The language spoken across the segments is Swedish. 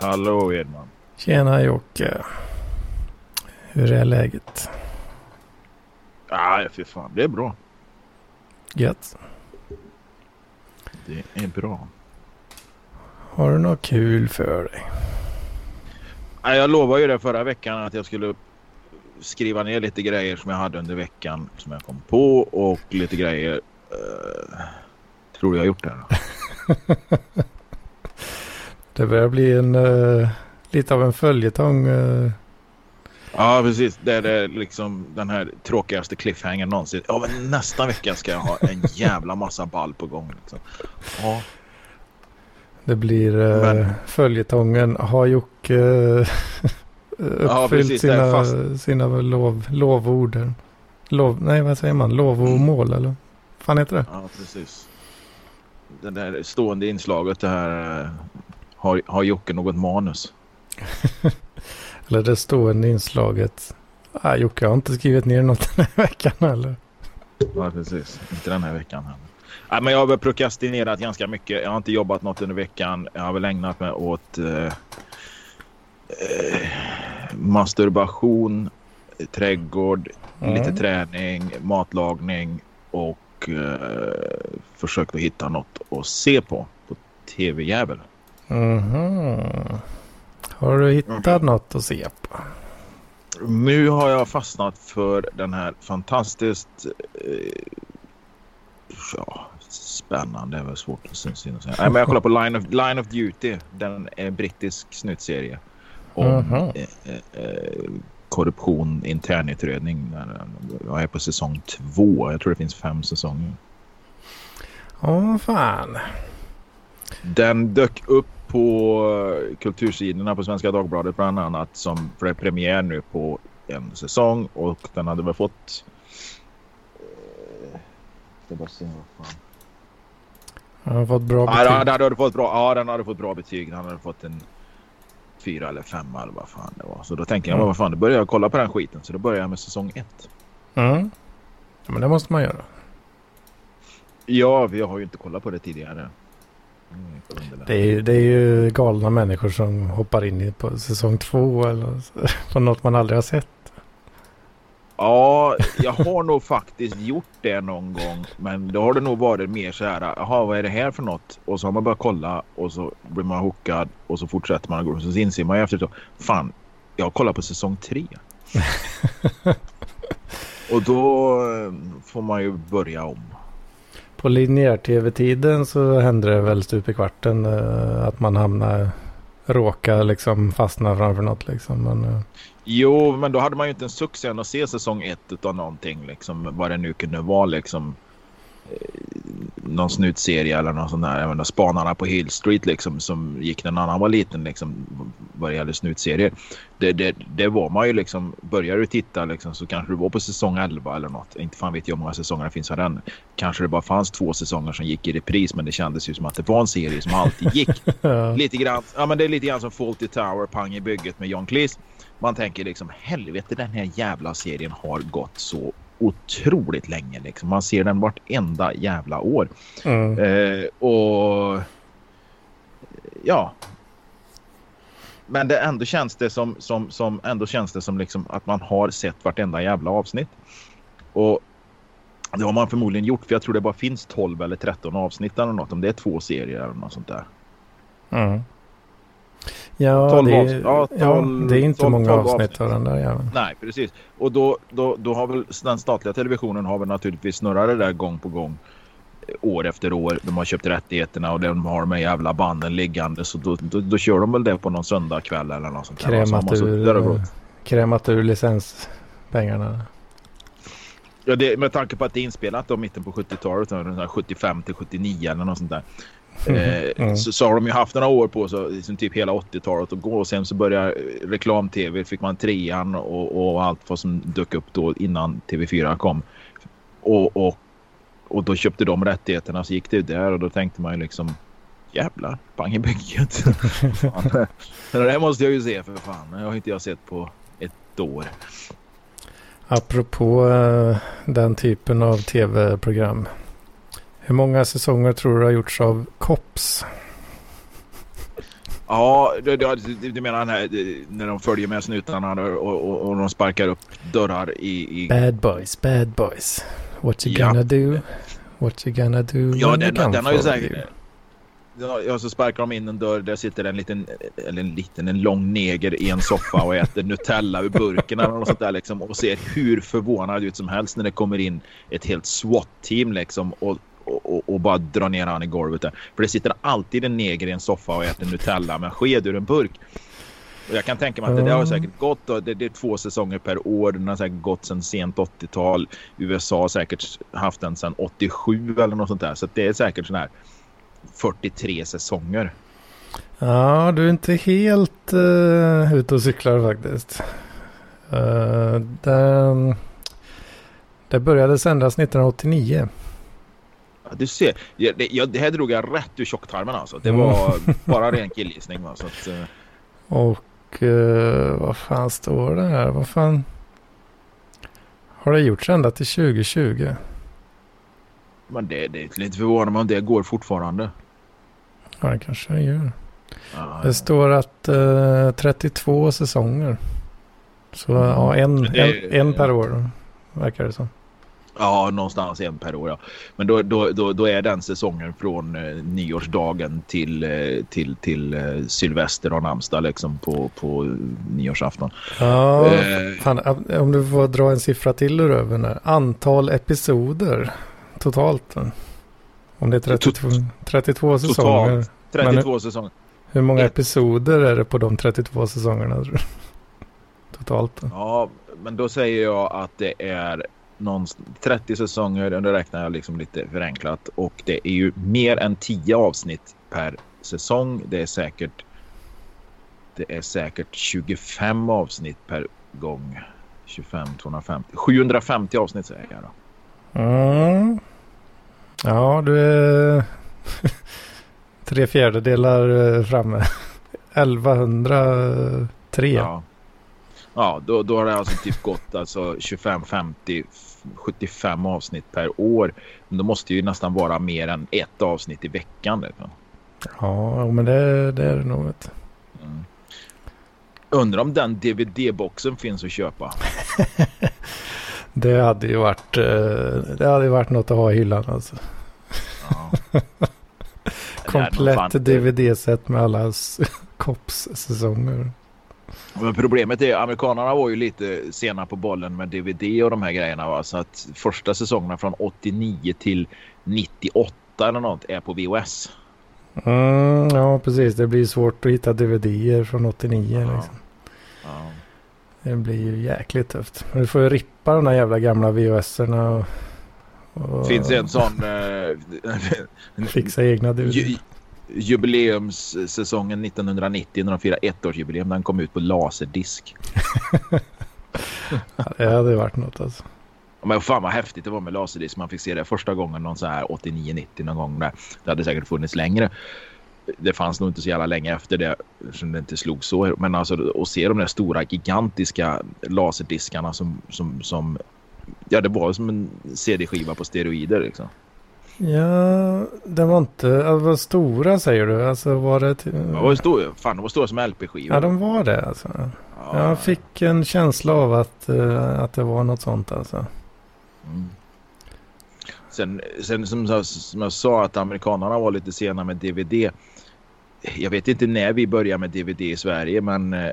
Hallå Edman. Tjena Jocke. Hur är läget? Ah, fy fan, det är bra. Gött. Det är bra. Har du något kul för dig? Ah, jag lovade ju det förra veckan att jag skulle skriva ner lite grejer som jag hade under veckan som jag kom på och lite grejer. Uh, tror du jag har gjort det? det börjar bli en uh, lite av en följetong. Uh. Ja, precis. Det är det liksom den här tråkigaste cliffhangern någonsin. Ja, men nästa vecka ska jag ha en jävla massa ball på gång. Liksom. Ja. Det blir uh, men... följetongen. Har Jocke uh, uppfyllt ja, sina, fast... sina lov, lovord? Lov, nej, vad säger man? Lov och mål eller? fan heter det? Ja, precis. Det där stående inslaget det här. Har, har Jocke något manus? eller det stående inslaget. Ah, Jocke har inte skrivit ner något den här veckan eller? Ja, precis. Inte den här veckan heller. Nej, men jag har väl prokrastinerat ganska mycket. Jag har inte jobbat något under veckan. Jag har väl ägnat mig åt eh, eh, masturbation, trädgård, mm. lite träning, matlagning och eh, försökt att hitta något att se på. På tv-jävel. Mm Har du hittat mm. något att se på? Nu har jag fastnat för den här fantastiskt eh, ja, spännande. Det är väl svårt att säga. Nej, men jag kollar på Line of, Line of Duty. Den är en brittisk snuttserie. Om mm -hmm. eh, eh, korruption, internutredning. Jag är på säsong två. Jag tror det finns fem säsonger. Åh fan. Den dök upp på kultursidorna på Svenska Dagbladet bland annat som för premiär nu på en säsong och den hade väl fått... Ska bara se vad fan. Den hade fått bra betyg. Ja, den hade fått bra, ja, den hade fått bra betyg. Den hade fått en fyra eller femma eller vad fan det var. Så då tänkte jag, mm. vad fan, då börjar jag kolla på den skiten. Så då börjar jag med säsong ett. Mm. Ja, men det måste man göra. Ja, vi har ju inte kollat på det tidigare. Det är, det är ju galna människor som hoppar in på säsong två eller på något man aldrig har sett. Ja, jag har nog faktiskt gjort det någon gång. Men då har det nog varit mer så här. Jaha, vad är det här för något? Och så har man börjat kolla och så blir man hookad och så fortsätter man. Och så inser man efter så. Fan, jag har kollat på säsong tre. och då eh, får man ju börja om. På linjär-tv-tiden så hände det väl stup i kvarten uh, att man hamnar, råka liksom fastna framför något liksom. Men, uh... Jo, men då hade man ju inte en suck sen att se säsong ett av någonting liksom. Vad det nu kunde vara liksom. Eh, någon snutserie eller någon sån där. Jag menar, Spanarna på Hill Street liksom som gick när annan var liten liksom. Vad det gäller snutserier. Det, det, det var man ju liksom. Börjar du titta liksom så kanske du var på säsong 11 eller något. Inte fan vet jag hur många säsonger det finns av den. Kanske det bara fanns två säsonger som gick i repris men det kändes ju som att det var en serie som alltid gick. lite grann. Ja men det är lite grann som Fawlty Tower, Pang i bygget med John Cleese. Man tänker liksom helvete den här jävla serien har gått så otroligt länge. Liksom. Man ser den vartenda jävla år. Mm. Eh, och ja. Men det ändå känns det som, som, som, ändå känns det som liksom att man har sett vartenda jävla avsnitt. Och det har man förmodligen gjort för jag tror det bara finns 12 eller 13 avsnitt eller något. Om det är två serier eller något sånt där. Mm. Ja, det är, ja, 12, ja, det är inte 12, många 12 avsnitt av den där jäveln. Nej, precis. Och då, då, då har väl den statliga televisionen har väl naturligtvis snurrat det där gång på gång eh, år efter år. De har köpt rättigheterna och de har de här jävla banden liggande. Så då, då, då kör de väl det på någon söndagkväll eller något sånt. Krämat ur, krämat ur licenspengarna. Ja, det, med tanke på att det är inspelat då mitten på 70-talet, 75 till 79 eller något sånt där. Eh, mm. så, så, har de ju haft några år på sig, liksom typ hela 80-talet att gå. Och sen så började reklam-tv, fick man trean och, och allt vad som dök upp då innan TV4 kom. Och, och, och då köpte de rättigheterna så gick det där och då tänkte man ju liksom jävlar, pang i bygget. det där måste jag ju se för fan. Det har inte jag sett på ett år. Apropå uh, den typen av tv-program. Hur många säsonger tror du har gjorts av Kops? Ja, du, du, du menar här, när de följer med snutarna och, och, och de sparkar upp dörrar i, i... Bad boys, bad boys. What you gonna ja. do? What you gonna do? Ja, den, den har ju säkert... Ja, så sparkar de in en dörr. Där sitter en liten, eller en liten, en lång neger i en soffa och äter Nutella ur burken eller något sånt där liksom. Och ser hur förvånad ut som helst när det kommer in ett helt SWAT-team liksom. Och, och, och, bara drar ner han i golvet där. För det sitter alltid en neger i en soffa och äter Nutella med sked ur en burk. Och jag kan tänka mig att det där har säkert gått. Då, det, det, är två säsonger per år. Den har säkert gått sedan sent 80-tal. USA har säkert haft den sedan 87 eller något sånt där. Så det är säkert sån här 43 säsonger. Ja, du är inte helt uh, ute och cyklar faktiskt. Uh, den, det började sändas 1989. Du ser, jag, det, det här drog jag rätt ur tjocktarmen alltså. Det var mm. bara ren killgissning. Va? Så att, uh... Och uh, vad fan står det här? Vad fan har det gjorts ända till 2020? Men det, det är lite förvånande om det går fortfarande. Ja, det kanske det gör. Ah, det ja. står att uh, 32 säsonger. Så mm. ja, en, en, en per år verkar det som. Ja, någonstans en per år. Ja. Men då, då, då, då är den säsongen från eh, nyårsdagen till, eh, till, till eh, Sylvester och namnsdag liksom på, på nyårsafton. Ja, eh, fan, om du får dra en siffra till ur röven här. Antal episoder totalt. Om det är 32, 32 säsonger. Totalt 32 Men, säsonger. Hur många episoder är det på de 32 säsongerna? Totalt. Ja, men då säger jag att det är någon 30 säsonger. Det räknar jag liksom lite förenklat. Och det är ju mer än 10 avsnitt per säsong. Det är säkert det är säkert 25 avsnitt per gång. 25, 250. 750 avsnitt säger jag då. Mm. Ja, du är tre fjärdedelar eh, framme. 1103. Ja, ja då, då har det alltså typ gått alltså 25, 50, 75 avsnitt per år. Men då måste ju nästan vara mer än ett avsnitt i veckan. Ja, men det, det är det nog. Mm. Undrar om den DVD-boxen finns att köpa. det hade ju varit, eh, det hade varit något att ha i hyllan alltså. Ja. Komplett DVD-set med alla Cops-säsonger. Men problemet är att amerikanerna var ju lite sena på bollen med DVD och de här grejerna. Va? Så att första säsongerna från 89 till 98 eller något är på VHS. Mm, ja, precis. Det blir svårt att hitta DVD från 89. Ja. Liksom. Ja. Det blir ju jäkligt tufft. Men du får ju rippa de där jävla gamla VHS-erna. Och, och... Finns en sån... Eh, fixa egna DVD jubileumssäsongen 1990 när de firar ettårsjubileum. Den kom ut på laserdisk. det hade varit något alltså. Men fan vad häftigt det var med laserdisk. Man fick se det första gången någon så här 89-90 någon gång. Där. Det hade säkert funnits längre. Det fanns nog inte så jävla länge efter det som det inte slog så. Men alltså att se de där stora gigantiska laserdiskarna som, som, som ja det var som en CD-skiva på steroider liksom. Ja, det var inte, det var stora säger du. Alltså var det... Till... Ja, var stor, fan, de var stora som LP-skivor. Ja, de var det alltså. Ja. Jag fick en känsla av att, uh, att det var något sånt alltså. Mm. Sen, sen som, som jag sa att amerikanerna var lite sena med DVD. Jag vet inte när vi började med DVD i Sverige men uh,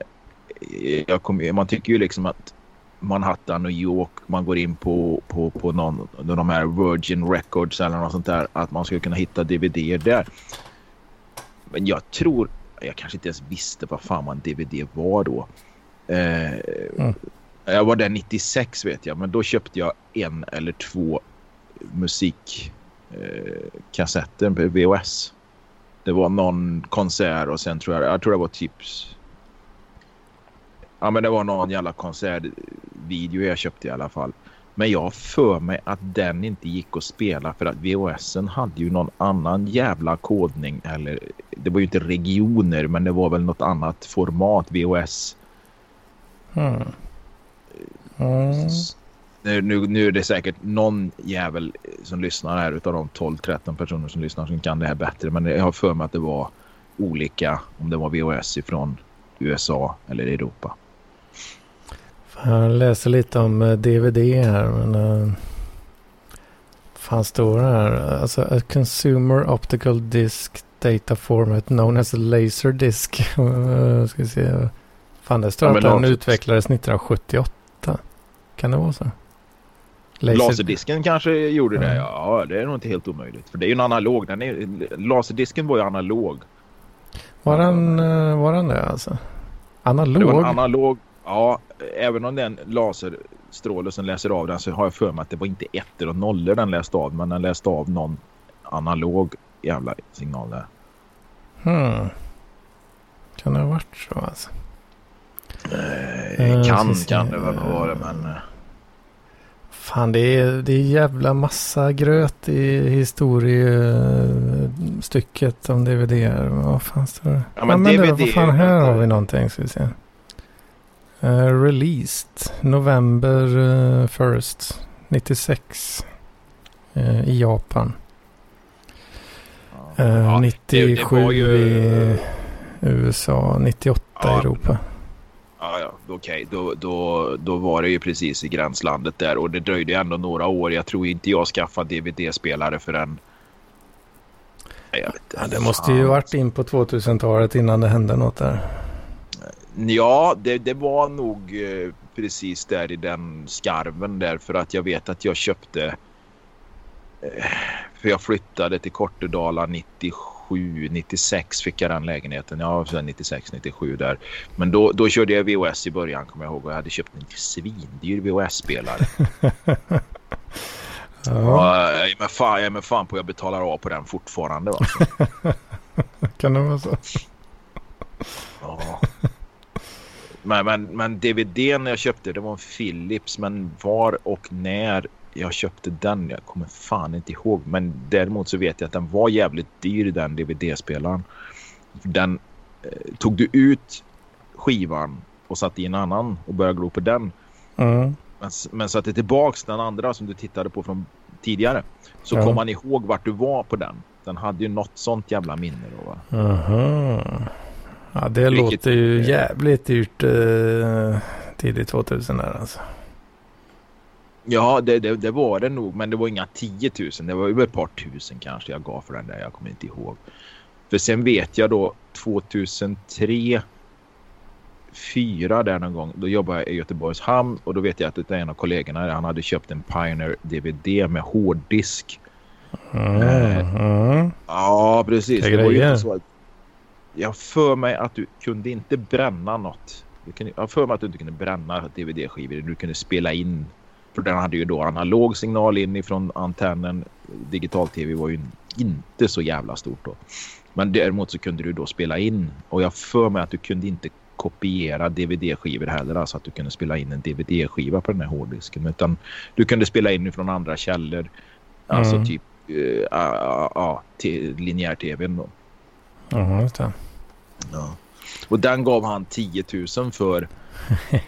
jag kom, man tycker ju liksom att Manhattan, New York, man går in på, på, på någon de här Virgin Records eller något sånt där, att man skulle kunna hitta DVD där. Men jag tror, jag kanske inte ens visste vad fan man DVD var då. Eh, mm. Jag var där 96 vet jag, men då köpte jag en eller två musikkassetter eh, på VHS. Det var någon konsert och sen tror jag, jag tror det var tips Ja men det var någon jävla konsertvideo jag köpte i alla fall. Men jag för mig att den inte gick att spela för att VHSen hade ju någon annan jävla kodning. Eller det var ju inte regioner men det var väl något annat format VHS. Mm. Mm. Nu, nu, nu, är det säkert någon jävel som lyssnar här utav de 12-13 personer som lyssnar som kan det här bättre. Men jag har för mig att det var olika om det var VHS ifrån USA eller Europa. Jag läser lite om DVD eh, här. Men, uh, fan står det här? Alltså a consumer optical disc data format known as a laser disk. uh, ska vi se. Fan det står ja, att den utvecklades 1978. Kan det vara så? Laser... Laserdisken kanske gjorde det. Ja, det är nog inte helt omöjligt. För det är ju en analog. Den är, laserdisken var ju analog. Var den, var den det alltså? Analog? Det var analog. Ja, även om den laserstråle som läser av den så har jag för mig att det var inte ettor och nollor den läste av. Men den läste av någon analog jävla signal där. Hmm. Kan det ha varit så alltså? Eh, kan, kan det väl vara men... Eh. Fan det är, det är jävla massa gröt i historiestycket om DVD. Vad fan står det? Ja men, ja, men DVD. Vad fan här har vi någonting ska vi se. Uh, released November uh, 1st 96 uh, i Japan. Ja, 97 det, det ju... i USA, 98 ja, i Europa. Ja, ja okej. Okay. Då, då, då var det ju precis i gränslandet där och det dröjde ändå några år. Jag tror inte jag skaffade DVD-spelare förrän... Ja, det måste ju varit in på 2000-talet innan det hände något där. Ja, det, det var nog eh, precis där i den skarven där för att jag vet att jag köpte eh, för jag flyttade till Kortedala 97, 96 fick jag den lägenheten. Ja, 96, 97 där. Men då, då körde jag VHS i början kommer jag ihåg och jag hade köpt en svindyr VHS-spelare. ja. jag, är med fan, jag är med fan på att jag betalar av på den fortfarande. Va? kan det vara så? Ja. Men, men, men DVDn jag köpte det var en Philips. Men var och när jag köpte den, jag kommer fan inte ihåg. Men däremot så vet jag att den var jävligt dyr den DVD-spelaren. Den eh, tog du ut skivan och satte i en annan och började glo på den. Mm. Men, men satte tillbaks den andra som du tittade på från tidigare. Så ja. kom man ihåg vart du var på den. Den hade ju något sånt jävla minne då va? Aha. Ja, det Vilket, låter ju jävligt dyrt eh, tidigt 2000 där alltså. Ja, det, det, det, var det nog. Men det var inga 10 000. Det var ju ett par tusen kanske jag gav för den där. Jag kommer inte ihåg. För sen vet jag då 2003 fyra där någon gång. Då jobbade jag i Göteborgs hamn och då vet jag att en av kollegorna han hade köpt en Pioneer DVD med hårddisk. Mm, eh, mm. Ja, precis. Det, det var ju inte så att jag för mig att du kunde inte bränna något. Du kunde, jag för mig att du inte kunde bränna DVD-skivor. Du kunde spela in. För den hade ju då analog signal in ifrån antennen. Digital-tv var ju inte så jävla stort då. Men däremot så kunde du då spela in. Och jag för mig att du kunde inte kopiera DVD-skivor heller. Alltså att du kunde spela in en DVD-skiva på den här hårddisken. Utan du kunde spela in från andra källor. Alltså mm. typ uh, uh, uh, linjär-tvn då. Ja, just det. Ja. Och den gav han 10 000 för.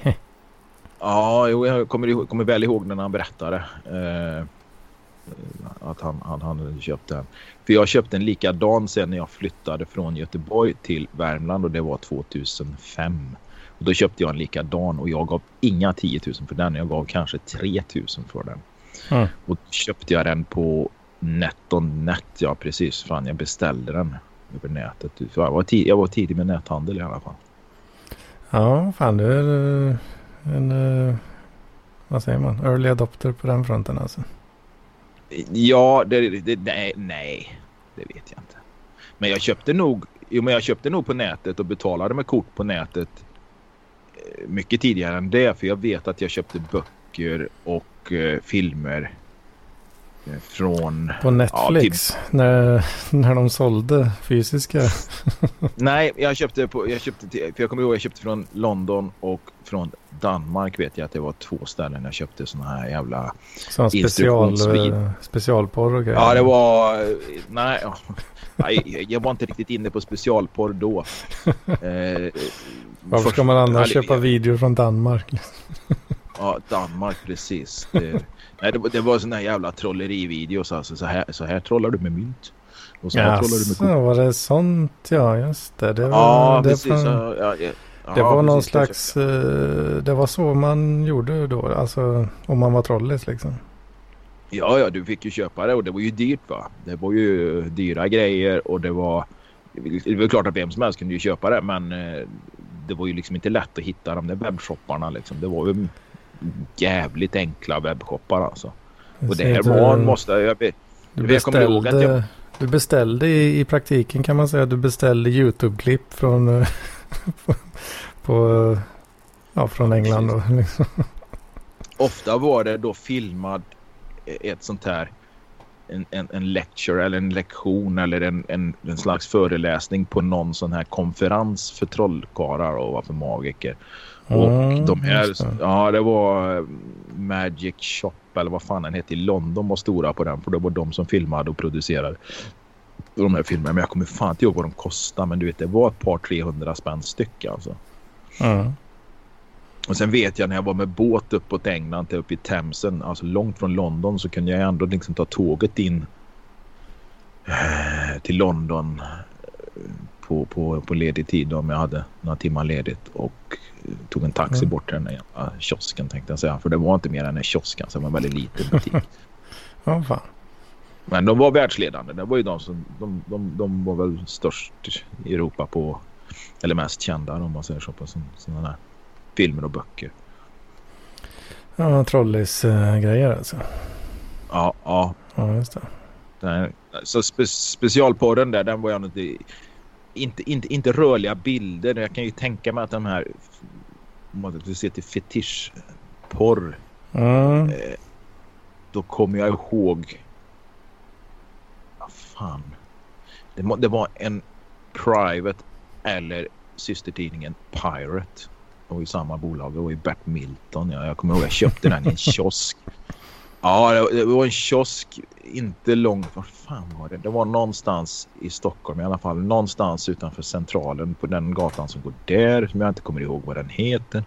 ja, jag kommer, kommer väl ihåg när han berättade. Eh, att han, han, han hade köpt den. För jag köpte en likadan sen när jag flyttade från Göteborg till Värmland och det var 2005. Och då köpte jag en likadan och jag gav inga 10 000 för den. Jag gav kanske 3 000 för den. Mm. Och köpte jag den på NetOnNet. Ja, precis. Fan, jag beställde den över nätet. Jag var, tid, jag var tidig med näthandel i alla fall. Ja, fan du är eh, en, eh, vad säger man, early adopter på den fronten alltså. Ja, det, det, nej, nej, det vet jag inte. Men jag köpte nog, jo, men jag köpte nog på nätet och betalade med kort på nätet eh, mycket tidigare än det. För jag vet att jag köpte böcker och eh, filmer från... På Netflix? Ja, typ... när, när de sålde fysiska? Nej, jag köpte, på, jag köpte till, för jag kommer ihåg jag köpte från London och från Danmark vet jag att det var två ställen jag köpte såna här jävla Sån special, eh, specialporr och grejer? Ja, det var... Nej, nej, jag var inte riktigt inne på specialporr då. Eh, Varför ska man annars köpa videor från Danmark? Ja, Danmark precis. Det, Nej, det, det var här jävla trollerivideos alltså. Så här, så här trollar du med mynt. Och så ja, så var det sånt ja, just det. det var, ja, det precis. Från, ja, ja, det var någon precis, slags, uh, det var så man gjorde då, alltså om man var trollis liksom. Ja, ja, du fick ju köpa det och det var ju dyrt va. Det var ju dyra grejer och det var, det var klart att vem som helst kunde ju köpa det men uh, det var ju liksom inte lätt att hitta de där webbshopparna liksom. Det var ju jävligt enkla webbshoppar alltså. Och det här var, måste jag, jag, du beställde, jag, du beställde i, i praktiken kan man säga, du beställde YouTube-klipp från, på, på, ja, från England då. Liksom. Ofta var det då filmad ett sånt här en, en, en lecture eller en lektion eller en, en, en slags föreläsning på någon sån här konferens för trollkarlar och för magiker. Och mm, de här, ja det var eh, Magic Shop eller vad fan den hette i London var stora på den för det var de som filmade och producerade de här filmerna. Men jag kommer fan inte ihåg vad de kostade men du vet det var ett par 300 spänn styck alltså. Mm. Och sen vet jag när jag var med båt uppåt England till uppe i Themsen, alltså långt från London så kunde jag ändå liksom ta tåget in eh, till London eh, på, på, på ledig tid om jag hade några timmar ledigt och tog en taxi mm. bort till den där kiosken tänkte jag säga. För det var inte mer än en kiosk, alltså det var en väldigt liten butik. ja, fan. Men de var världsledande. Det var ju de som de, de, de var väl störst i Europa på eller mest kända om man säger så på sådana där filmer och böcker. Ja, trollis-grejer äh, alltså. Ja, ja. Ja, just det. Den, så spe, specialporren där, den var jag inte, inte, inte, inte rörliga bilder. Jag kan ju tänka mig att de här, om man ser till fetischporr, mm. eh, då kommer jag ihåg, vad fan, det, det var en Private eller systertidningen Pirate var ju samma bolag. Var ju Bert Milton. Ja. Jag kommer ihåg jag köpte den i en kiosk. Ja, det var en kiosk inte långt. Var fan var det? Det var någonstans i Stockholm i alla fall. Någonstans utanför centralen på den gatan som går där. Som jag inte kommer ihåg vad den heter.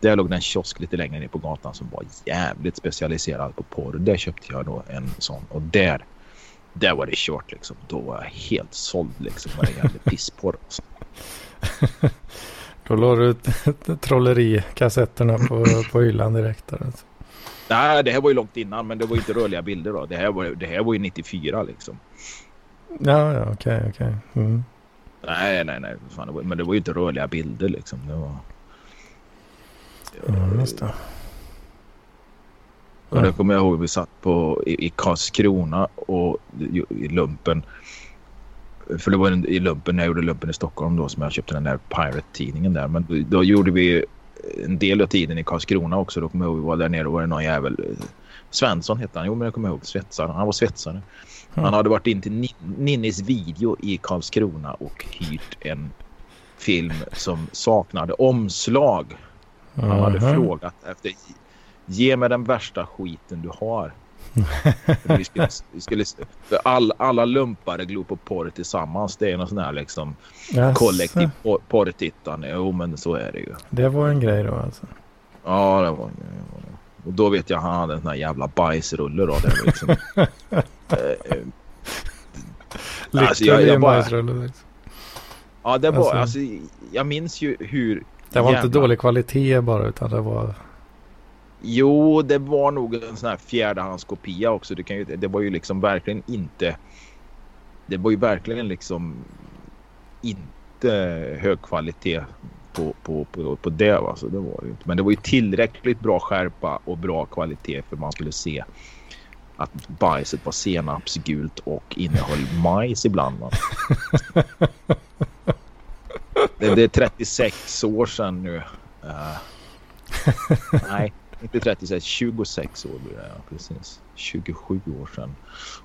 Där låg det en kiosk lite längre ner på gatan som var jävligt specialiserad på porr. Där köpte jag då en sån. Och där, där var det kört liksom. Då var jag helt såld liksom vad det gällde pissporr. Alltså. Då la du trollerikassetterna på, på hyllan direkt. Där, alltså. Nej, det här var ju långt innan men det var ju inte rörliga bilder då. Det här var, det här var ju 94 liksom. Ja, ja, okej, okay, okej. Okay. Mm. Nej, nej, nej. Fan, det var, men det var ju inte rörliga bilder liksom. Det var... Ja, just det. Och det kommer jag ihåg vi satt på i, i Karlskrona och i, i lumpen för det var en, i lumpen när jag gjorde lumpen i Stockholm då som jag köpte den där Pirate-tidningen där. Men då, då, gjorde vi en del av tiden i Karlskrona också. Då kommer jag ihåg vi var där nere och var det någon jävel. Svensson hette han. Jo men jag kommer ihåg svetsaren. Han var svetsare. Mm. Han hade varit in till Ninnis video i Karlskrona och hyrt en film som saknade omslag. Han hade mm. frågat efter ge mig den värsta skiten du har vi skulle, vi skulle, all, alla lumpare glor på porr tillsammans. Det är någon sån här liksom yes. kollektiv por porrtittande. Jo, men så är det ju. Det var en grej då alltså? Ja, det var en grej. Och då vet jag han hade en sån här jävla bajsrulle då. Det liksom, eh, alltså, jag, jag bara, bajsrulle liksom. Ja, det var, alltså, alltså, jag minns ju hur... Det var jävla... inte dålig kvalitet bara utan det var... Jo, det var nog en sån här fjärdehandskopia också. Det, kan ju, det var ju liksom verkligen inte... Det var ju verkligen liksom inte hög kvalitet på, på, på, på det. Alltså, det var inte. Men det var ju tillräckligt bra skärpa och bra kvalitet för man skulle se att bajset var senapsgult och innehöll majs ibland. det, det, är 36 år sedan nu. Uh, nej, inte 36, 26 år blir det. Ja, precis. 27 år sedan.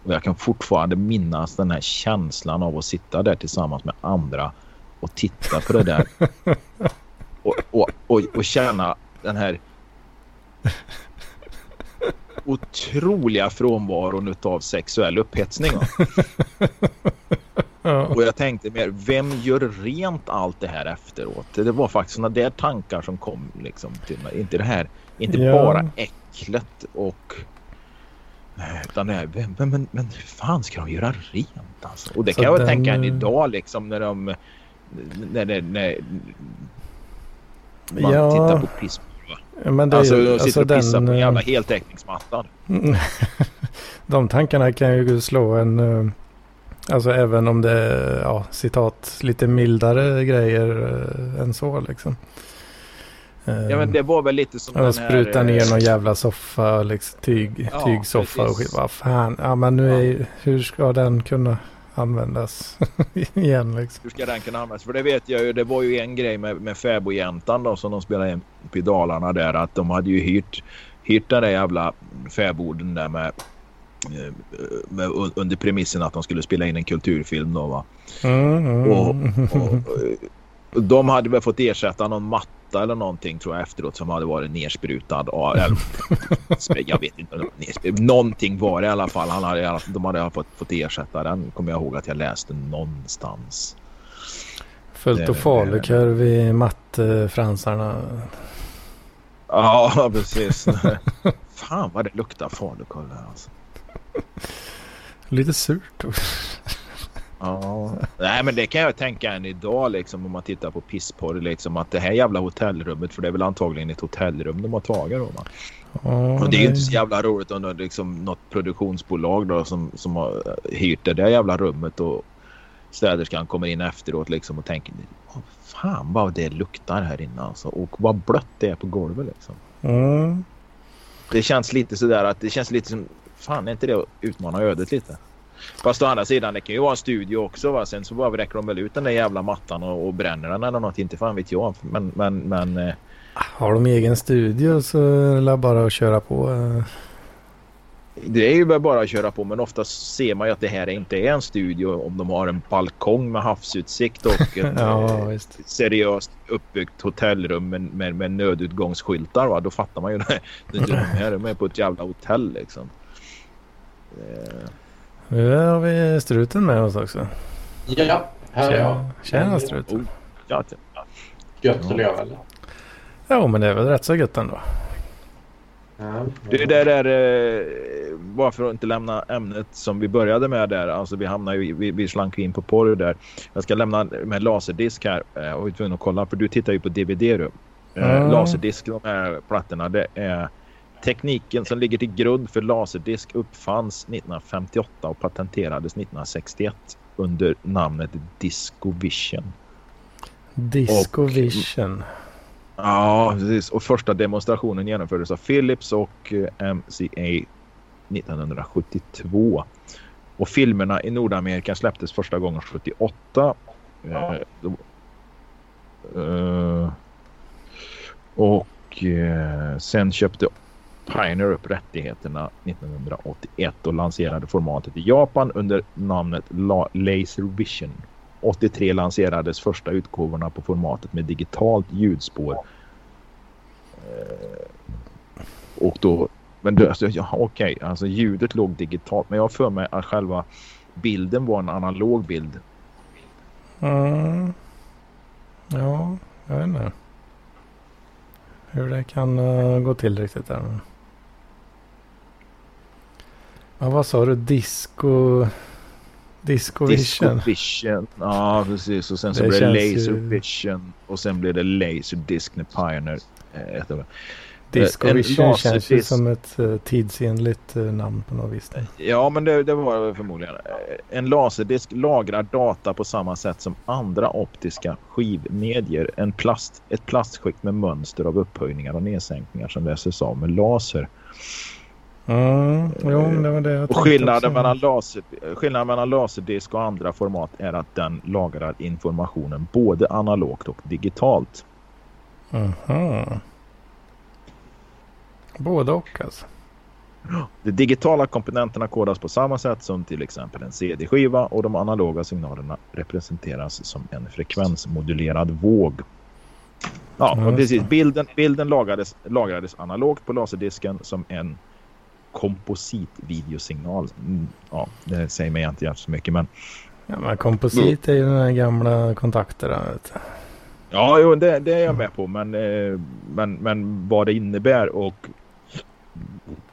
Och jag kan fortfarande minnas den här känslan av att sitta där tillsammans med andra och titta på det där. och, och, och, och känna den här otroliga frånvaron av sexuell upphetsning. Och jag tänkte mer, vem gör rent allt det här efteråt? Det var faktiskt sådana där tankar som kom liksom till mig. Inte det här inte ja. bara äcklet och Utan nej, men, men, men hur fan ska de göra rent alltså? Och det så kan jag den... tänka än idag liksom när de... När, när, när man ja. tittar på piss men det alltså, de sitter alltså och pissar den, på en jävla heltäckningsmattan. de tankarna kan ju slå en... Eh, alltså även om det är, ja, citat, lite mildare grejer än så liksom. Ja men det var väl lite som den här... Spruta ner någon jävla soffa, liksom, tyg, ja, tygsoffa precis. och skit. Vad fan, ja men nu är ja. hur ska den kunna användas igen liksom? Hur ska den kunna användas? För det vet jag ju, det var ju en grej med, med fäbodjäntan då som de spelade in på Dalarna där att de hade ju hyrt, hyrt den där jävla fäboden där med eh, med, under premissen att de skulle spela in en kulturfilm då va. Mm, mm. Och, och, och, de hade väl fått ersätta någon matta matta eller någonting tror jag efteråt som hade varit nersprutad. Eller, jag vet inte. Någonting var det i alla fall. Han hade, de hade fått, fått ersätta den. Kommer jag ihåg att jag läste någonstans. Fullt och falukorv vid mattefransarna. Ja, precis. Fan vad det luktar falukorv här alltså. Lite surt också. Ja, nej men det kan jag tänka än idag liksom om man tittar på pissporr liksom att det här jävla hotellrummet för det är väl antagligen ett hotellrum de har tagit då va? Oh, och det är ju inte så jävla roligt om det är liksom något produktionsbolag då som, som har hyrt det där jävla rummet och städerskan kommer in efteråt liksom och tänker fan vad det luktar här inne alltså och vad blött det är på golvet liksom. Mm. Det känns lite sådär att det känns lite som fan är inte det att utmana ödet lite? Fast å andra sidan, det kan ju vara en studio också. Va? Sen så bara räcker de väl ut den där jävla mattan och, och bränner den eller något. Inte fan vet jag. Men, men, men... Eh... Har de egen studio så är det bara att köra på. Eh. Det är ju bara att köra på men oftast ser man ju att det här inte är en studio om de har en balkong med havsutsikt och ett ja, eh, seriöst uppbyggt hotellrum med, med, med nödutgångsskyltar. Va? Då fattar man ju det. De här är på ett jävla hotell liksom. Eh. Nu har vi struten med oss också. Ja, här är jag. Tjena struten. Oh, ja, Gött att leva eller? Jo, men det är väl rätt så gött ändå. Ja, det där är eh, bara för att inte lämna ämnet som vi började med där. Alltså vi hamnar ju, vi, vi slank in på porr där. Jag ska lämna med laserdisk här eh, och vi tvungen att kolla för du tittar ju på DVD du. Mm. Laserdisk, de här plattorna, det är Tekniken som ligger till grund för laserdisk uppfanns 1958 och patenterades 1961 under namnet DiscoVision. DiscoVision. Ja, precis. Och första demonstrationen genomfördes av Philips och eh, MCA 1972. Och filmerna i Nordamerika släpptes första gången 78. Ja. Uh, uh, och uh, sen köpte Pioneer upp rättigheterna 1981 och lanserade formatet i Japan under namnet Laser Laservision. 83 lanserades första utgåvorna på formatet med digitalt ljudspår. Eh, och då, men det, alltså, ja, okej, okay, alltså ljudet låg digitalt men jag har för mig att själva bilden var en analog bild. Mm. Ja, jag vet inte hur det kan uh, gå till riktigt där. Ja, vad sa du? Disco... Disco Vision. Disco Vision. Ja, precis. Och sen så det blir det Laser ju... Och sen blir det Laser Disc när Pioneer äh, Disco Vision känns ju som ett uh, tidsenligt uh, namn på något vis. Ja, men det, det var det förmodligen. En laserdisk lagrar data på samma sätt som andra optiska skivmedier. En plast, ett plastskikt med mönster av upphöjningar och nedsänkningar som läses av med laser. Mm, jo, det var det jag och skillnaden mellan, laser, skillnaden mellan laserdisk och andra format är att den lagrar informationen både analogt och digitalt. Aha. Både och alltså? De digitala komponenterna kodas på samma sätt som till exempel en CD-skiva och de analoga signalerna representeras som en frekvensmodulerad våg. Ja, och precis. Bilden, bilden lagrades, lagrades analogt på laserdisken som en kompositvideosignal. Mm, ja, det säger mig inte så mycket men... Ja, men komposit är ju den här gamla kontakterna. Ja, jo, det, det, är jag med på. Men, eh, men, men vad det innebär och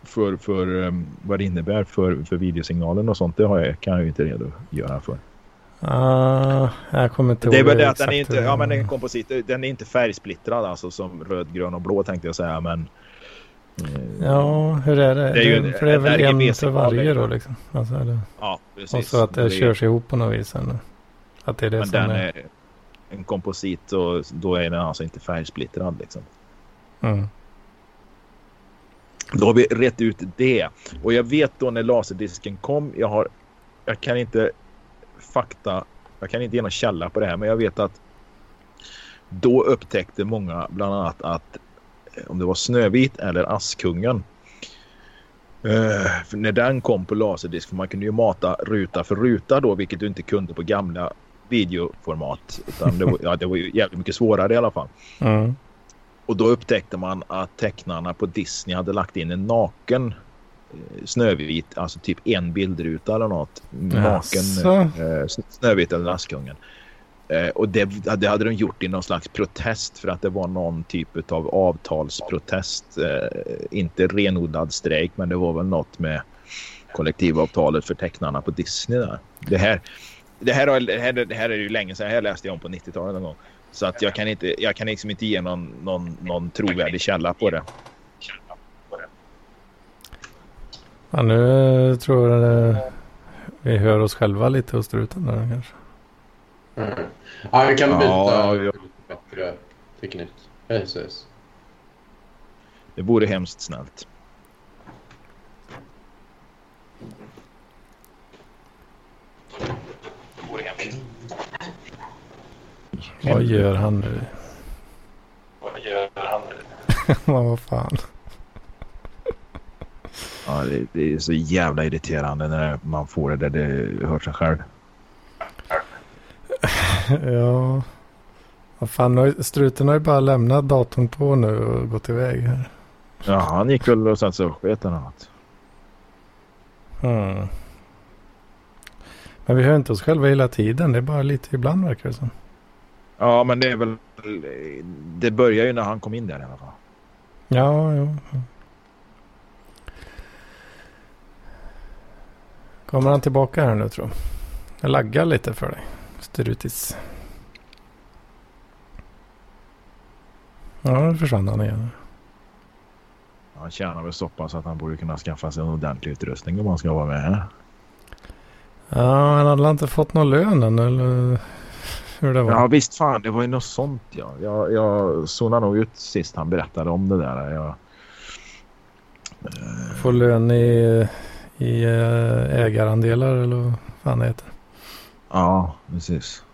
för, för um, vad det innebär för, för videosignalen och sånt. Det har jag, kan jag ju inte redogöra för. Uh, jag kommer inte ihåg Det är väl det att den är inte, ja men den komposit, den är inte färgsplittrad alltså som röd, grön och blå tänkte jag säga men. Eh, ja, hur är det? det är ju, för det är väl en för varje då liksom? Alltså, eller? Ja, precis. Och så att det, det körs ihop på något vis. Eller? Att det är det men som den är... är en komposit och då är den alltså inte färgsplittrad liksom. Mm. Då har vi rätt ut det. Och jag vet då när laserdisken kom. Jag har... Jag kan inte fakta. Jag kan inte ge någon källa på det här. Men jag vet att då upptäckte många bland annat att om det var Snövit eller Askungen. Uh, när den kom på laserdisk, för man kunde ju mata ruta för ruta då, vilket du inte kunde på gamla videoformat. Utan det, var, ja, det var ju jävligt mycket svårare i alla fall. Mm. Och då upptäckte man att tecknarna på Disney hade lagt in en naken eh, Snövit, alltså typ en bildruta eller något. Naken eh, Snövit eller Askungen. Eh, och det, det, hade de gjort i någon slags protest för att det var någon typ av avtalsprotest. Eh, inte renodlad strejk men det var väl något med kollektivavtalet för tecknarna på Disney där. Det här, det här, det här, det här är ju länge sedan. Det här läste jag om på 90-talet någon gång. Så att jag kan inte, jag kan liksom inte ge någon, någon, någon trovärdig källa på det. Ja, nu tror jag vi hör oss själva lite hos struten där kanske. Mm. Ja, vi kan byta ja, ja. bättre teknik. Precis. Det vore hemskt snällt. Det vore hemskt. Vad gör han nu? Vad gör han nu? vad fan. Ja, det, det, är så jävla irriterande när man får det där det hör sig själv. ja. Vad fan, struten har ju bara lämnat datorn på nu och gått iväg här. Ja, han gick väl och satte sig och sket eller något. Hmm. Men vi hör inte oss själva hela tiden. Det är bara lite ibland verkar det som. Ja, men det är väl... Det börjar ju när han kom in där i alla fall. Ja, ja. Kommer han tillbaka här nu tror jag? Jag laggar lite för dig. Strutis. Ja, nu försvann han igen. Han tjänar väl så pass att han borde kunna skaffa sig en ordentlig utrustning om han ska vara med. Ja, han hade inte fått någon lön än eller? hur det var? Ja visst fan, det var ju något sånt ja. Jag, jag zonade nog ut sist han berättade om det där. Jag, Får lön i, i eh, ägarandelar eller vad fan det heter. Ja, precis.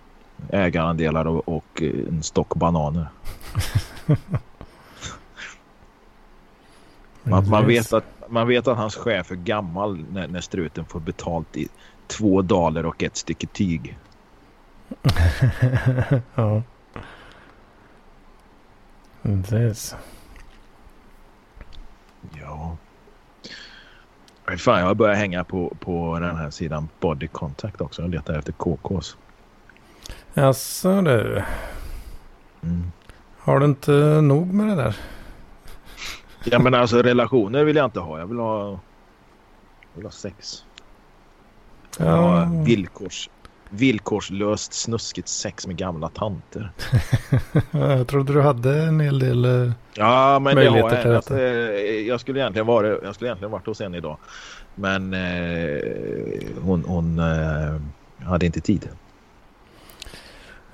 Ägarandelar och, och en stock bananer. man, man, vet att, man vet att hans chef är gammal när, när struten får betalt i två daler och ett stycke tyg. ja. Precis. Ja. Fan, jag har börjat hänga på, på den här sidan Body Contact också. Jag letar efter KKs. Jaså du. Mm. Har du inte nog med det där? Ja men alltså relationer vill jag inte ha. Jag vill ha, jag vill ha sex. Jag vill ja. ha villkors, villkorslöst snuskigt sex med gamla tanter. jag trodde du hade en hel del uh, Ja, men det har jag. Alltså, jag, skulle egentligen vara, jag skulle egentligen varit hos en idag. Men eh, hon, hon eh, hade inte tid.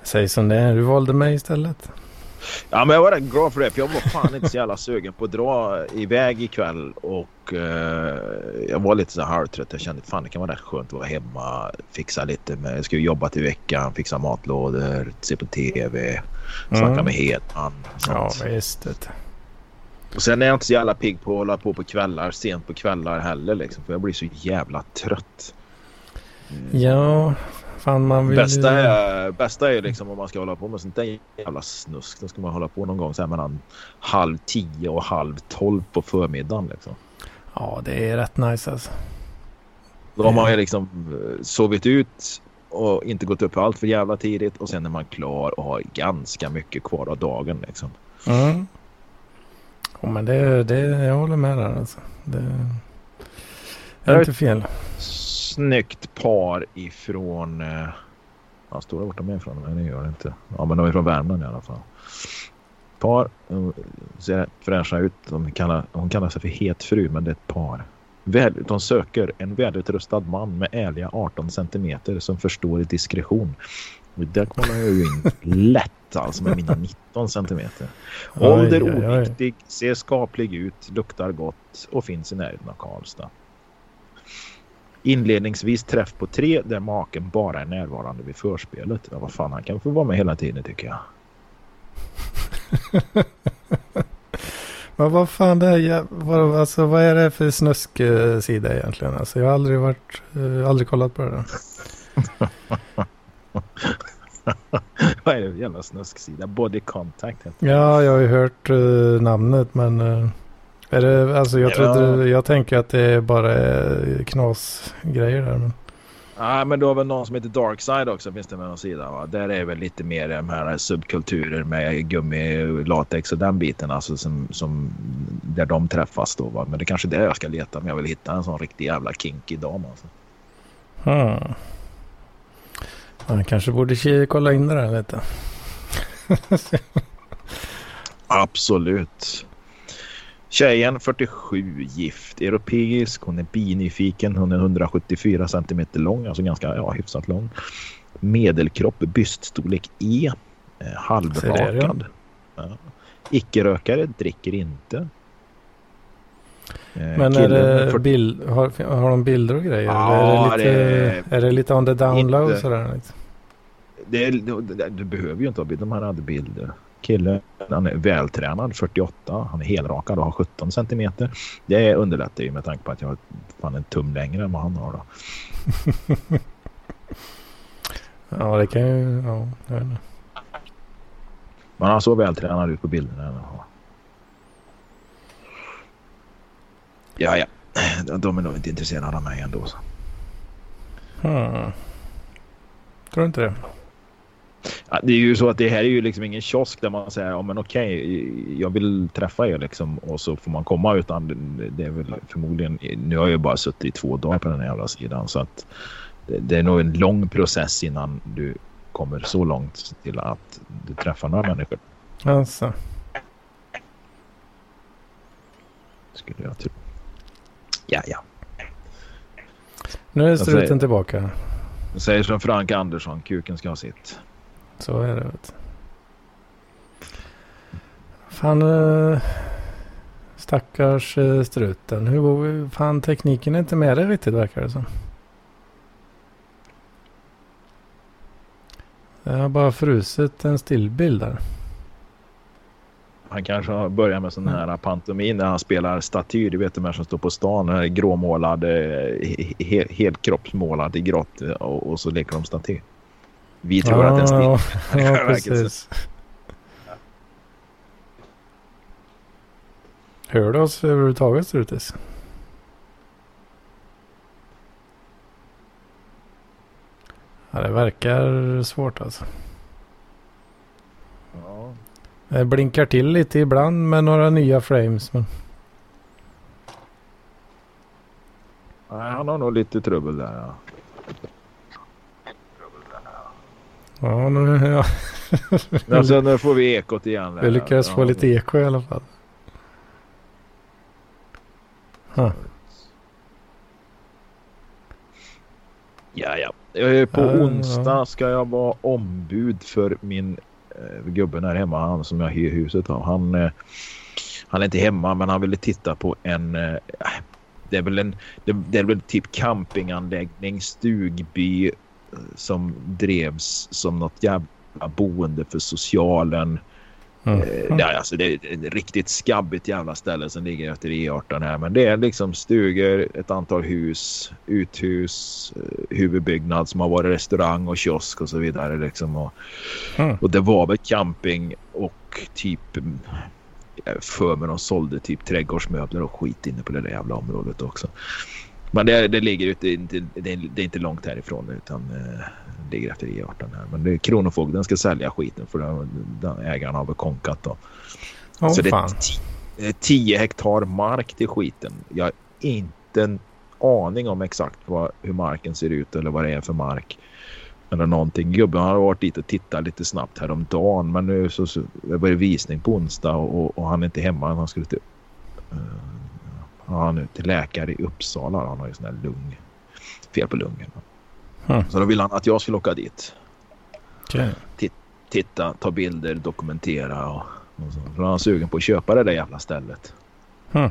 Säg som det är, du valde mig istället. Ja men jag var rätt glad för det för jag var fan inte så jävla sugen på att dra iväg ikväll och eh, jag var lite så halvtrött. Jag kände fan det kan vara rätt skönt att vara hemma, fixa lite med, jag ska ju jobba till veckan, fixa matlådor, se på tv, snacka mm. med Hedman. Ja visst. Och sen är jag inte så jävla pigg på att hålla på på kvällar, sent på kvällar heller liksom för jag blir så jävla trött. Mm. Ja, Fan, man vill... bästa, är, bästa är liksom om man ska hålla på med sånt där jävla snusk. Då ska man hålla på någon gång så här mellan halv tio och halv tolv på förmiddagen. Liksom. Ja, det är rätt nice alltså. Då har man ju liksom eh, sovit ut och inte gått upp allt för jävla tidigt och sen är man klar och har ganska mycket kvar av dagen liksom. Mm. Oh, men det, det, jag håller med där alltså. Det är inte fel. Snyggt par ifrån... Eh, ja, stora vart de är ifrån? Nej, det gör det inte. Ja, men de är från Värmland i alla fall. Par. Ser fräscha ut. De kallar, hon kallar sig för het fru, men det är ett par. Väl, de söker en välutrustad man med ärliga 18 centimeter som förstår diskretion. Där kollar jag ju in lätt alltså med mina 19 centimeter. Ålder oviktig, ser skaplig ut, luktar gott och finns i närheten av Karlstad. Inledningsvis träff på tre där maken bara är närvarande vid förspelet. Ja, vad fan, han kan få vara med hela tiden tycker jag. Men vad fan det är, vad, alltså, vad är det för snusksida egentligen? Alltså, jag har aldrig varit, uh, aldrig kollat på det där. vad är det för jävla snusksida? Body contact heter Ja, jag har ju hört uh, namnet men uh, är det, alltså jag, trodde, ja. jag tänker att det bara är knasgrejer där. Men... Ja, men du har väl någon som heter Darkside också finns det med någon sida. Va? Där är väl lite mer de här subkulturer med gummi, latex och den biten. Alltså som, som där de träffas då. Va? Men det är kanske är det jag ska leta om jag vill hitta en sån riktig jävla kinky dam. Alltså. Hmm. Man kanske borde kolla in det där lite. Absolut. Tjejen 47 gift, europeisk, hon är binyfiken, hon är 174 cm lång, alltså ganska ja, hyfsat lång. Medelkropp, byststorlek E, eh, halvrakad. Ja. Icke-rökare, dricker inte. Eh, Men är det för... bild, har, har de bilder och grejer? Ja, är, det lite, det... är det lite on the down low sådär? Det, det, det, behöver ju inte ha bilder, de här hade bilder kille. Han är vältränad, 48. Han är helrakad och har 17 centimeter. Det underlättar ju med tanke på att jag har fan en tum längre än vad han har då. ja, det kan ju... Ja, jag vet inte. Men han såg vältränad ut på bilderna. Ja, ja. De är nog inte intresserade av mig ändå. Så. Hmm. Tror inte det? Det är ju så att det här är ju liksom ingen kiosk där man säger ja men okej jag vill träffa er liksom och så får man komma utan det är väl förmodligen nu har jag bara suttit i två dagar på den här jävla sidan så att det, det är nog en lång process innan du kommer så långt till att du träffar några människor. Alltså. Skulle jag tro. Ja, ja. Nu är struten tillbaka. Jag säger som Frank Andersson, kuken ska ha sitt. Så är det. Vet. Fan. Eh, stackars eh, struten. Hur, fan tekniken är inte med dig riktigt verkar det som. Jag har bara frusit en stillbild där. Han kanske har börjat med sån här pantomim när han spelar staty. Du vet de här som står på stan. Gråmålad, he, helkroppsmålad i grått och, och så leker de staty. Vi tror ah, att det är en stil. Ja, precis. Hör du oss överhuvudtaget Strutis? Ja, det verkar svårt alltså. Ja. Det blinkar till lite ibland med några nya frames. Men... Nej, han har nog lite trubbel där. Ja. Ja, nu, ja. alltså, nu får vi ekot igen. Vi lyckades ja, få lite eko i alla fall. Huh. Ja, ja. På onsdag ska jag vara ombud för min eh, gubben här hemma, han som jag hyr huset av. Han, eh, han är inte hemma, men han ville titta på en... Eh, det är väl en... Det, det är väl typ campinganläggning, stugby, som drevs som något jävla boende för socialen. Mm. Eh, det, alltså, det är ett riktigt skabbigt jävla ställe som ligger efter E18 här. Men det är liksom stugor, ett antal hus, uthus, eh, huvudbyggnad som har varit restaurang och kiosk och så vidare. Liksom. Och, mm. och det var väl camping och typ för mig de sålde typ trädgårdsmöbler och skit inne på det där jävla området också. Men det, det ligger ute, det, är, är inte långt härifrån utan eh, det ligger efter E18 här. Men det är Kronofogden ska sälja skiten för den, den ägaren har väl konkat då. Oh, så det, 10 hektar mark till skiten. Jag har inte en aning om exakt vad, hur marken ser ut eller vad det är för mark. Eller någonting. Gubben har varit dit och tittat lite snabbt häromdagen. Men nu så, så var det visning på onsdag och, och, han är inte hemma. Han skulle till, uh, han är till läkare i Uppsala. Han har ju sån här lung. Fel på lungen. Hmm. Så då ville han att jag skulle åka dit. Okay. Titta, ta bilder, dokumentera och, och så. För han är sugen på att köpa det där jävla stället. Hmm.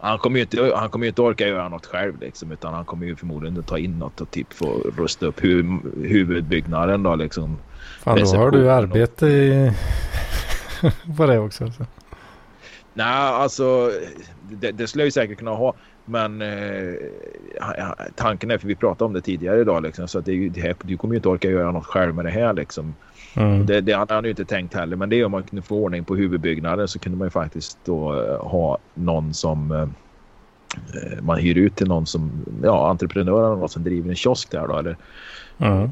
Han kommer ju inte, han kommer inte orka göra något själv liksom, utan han kommer ju förmodligen ta in något och typ få rusta upp hu huvudbyggnaden då liksom. Fan då har du arbete i... på det också alltså. Nej alltså det, det skulle jag ju säkert kunna ha. Men eh, tanken är, för vi pratade om det tidigare idag liksom, så att det, det du kommer ju inte orka göra något själv med det här liksom. Mm. Det, det hade han ju inte tänkt heller. Men det är om man kunde få ordning på huvudbyggnaden så kunde man ju faktiskt då uh, ha någon som uh, man hyr ut till någon som ja, entreprenör eller något som driver en kiosk där då. Eller, mm.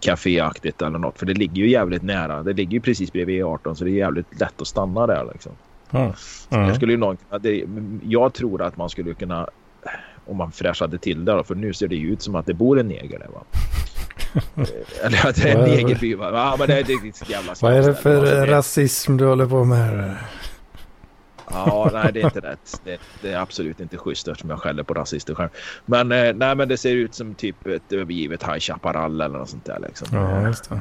Kaféaktigt eller något. För det ligger ju jävligt nära. Det ligger ju precis bredvid E18 så det är jävligt lätt att stanna där liksom. Mm. Mm. Jag, skulle ju någon, det, jag tror att man skulle kunna om man fräschade till det då, för nu ser det ju ut som att det bor en neger där va. Eh, eller att det är en negerby va. Ja, men det är, jävla Vad är det för rasism du håller på med här? Ja, nej det är inte rätt. Det, det, är absolut inte schysst eftersom jag skäller på rasister själv. Men, eh, nej, men det ser ut som typ ett övergivet High Chaparral eller något sånt där liksom. Ja, just det.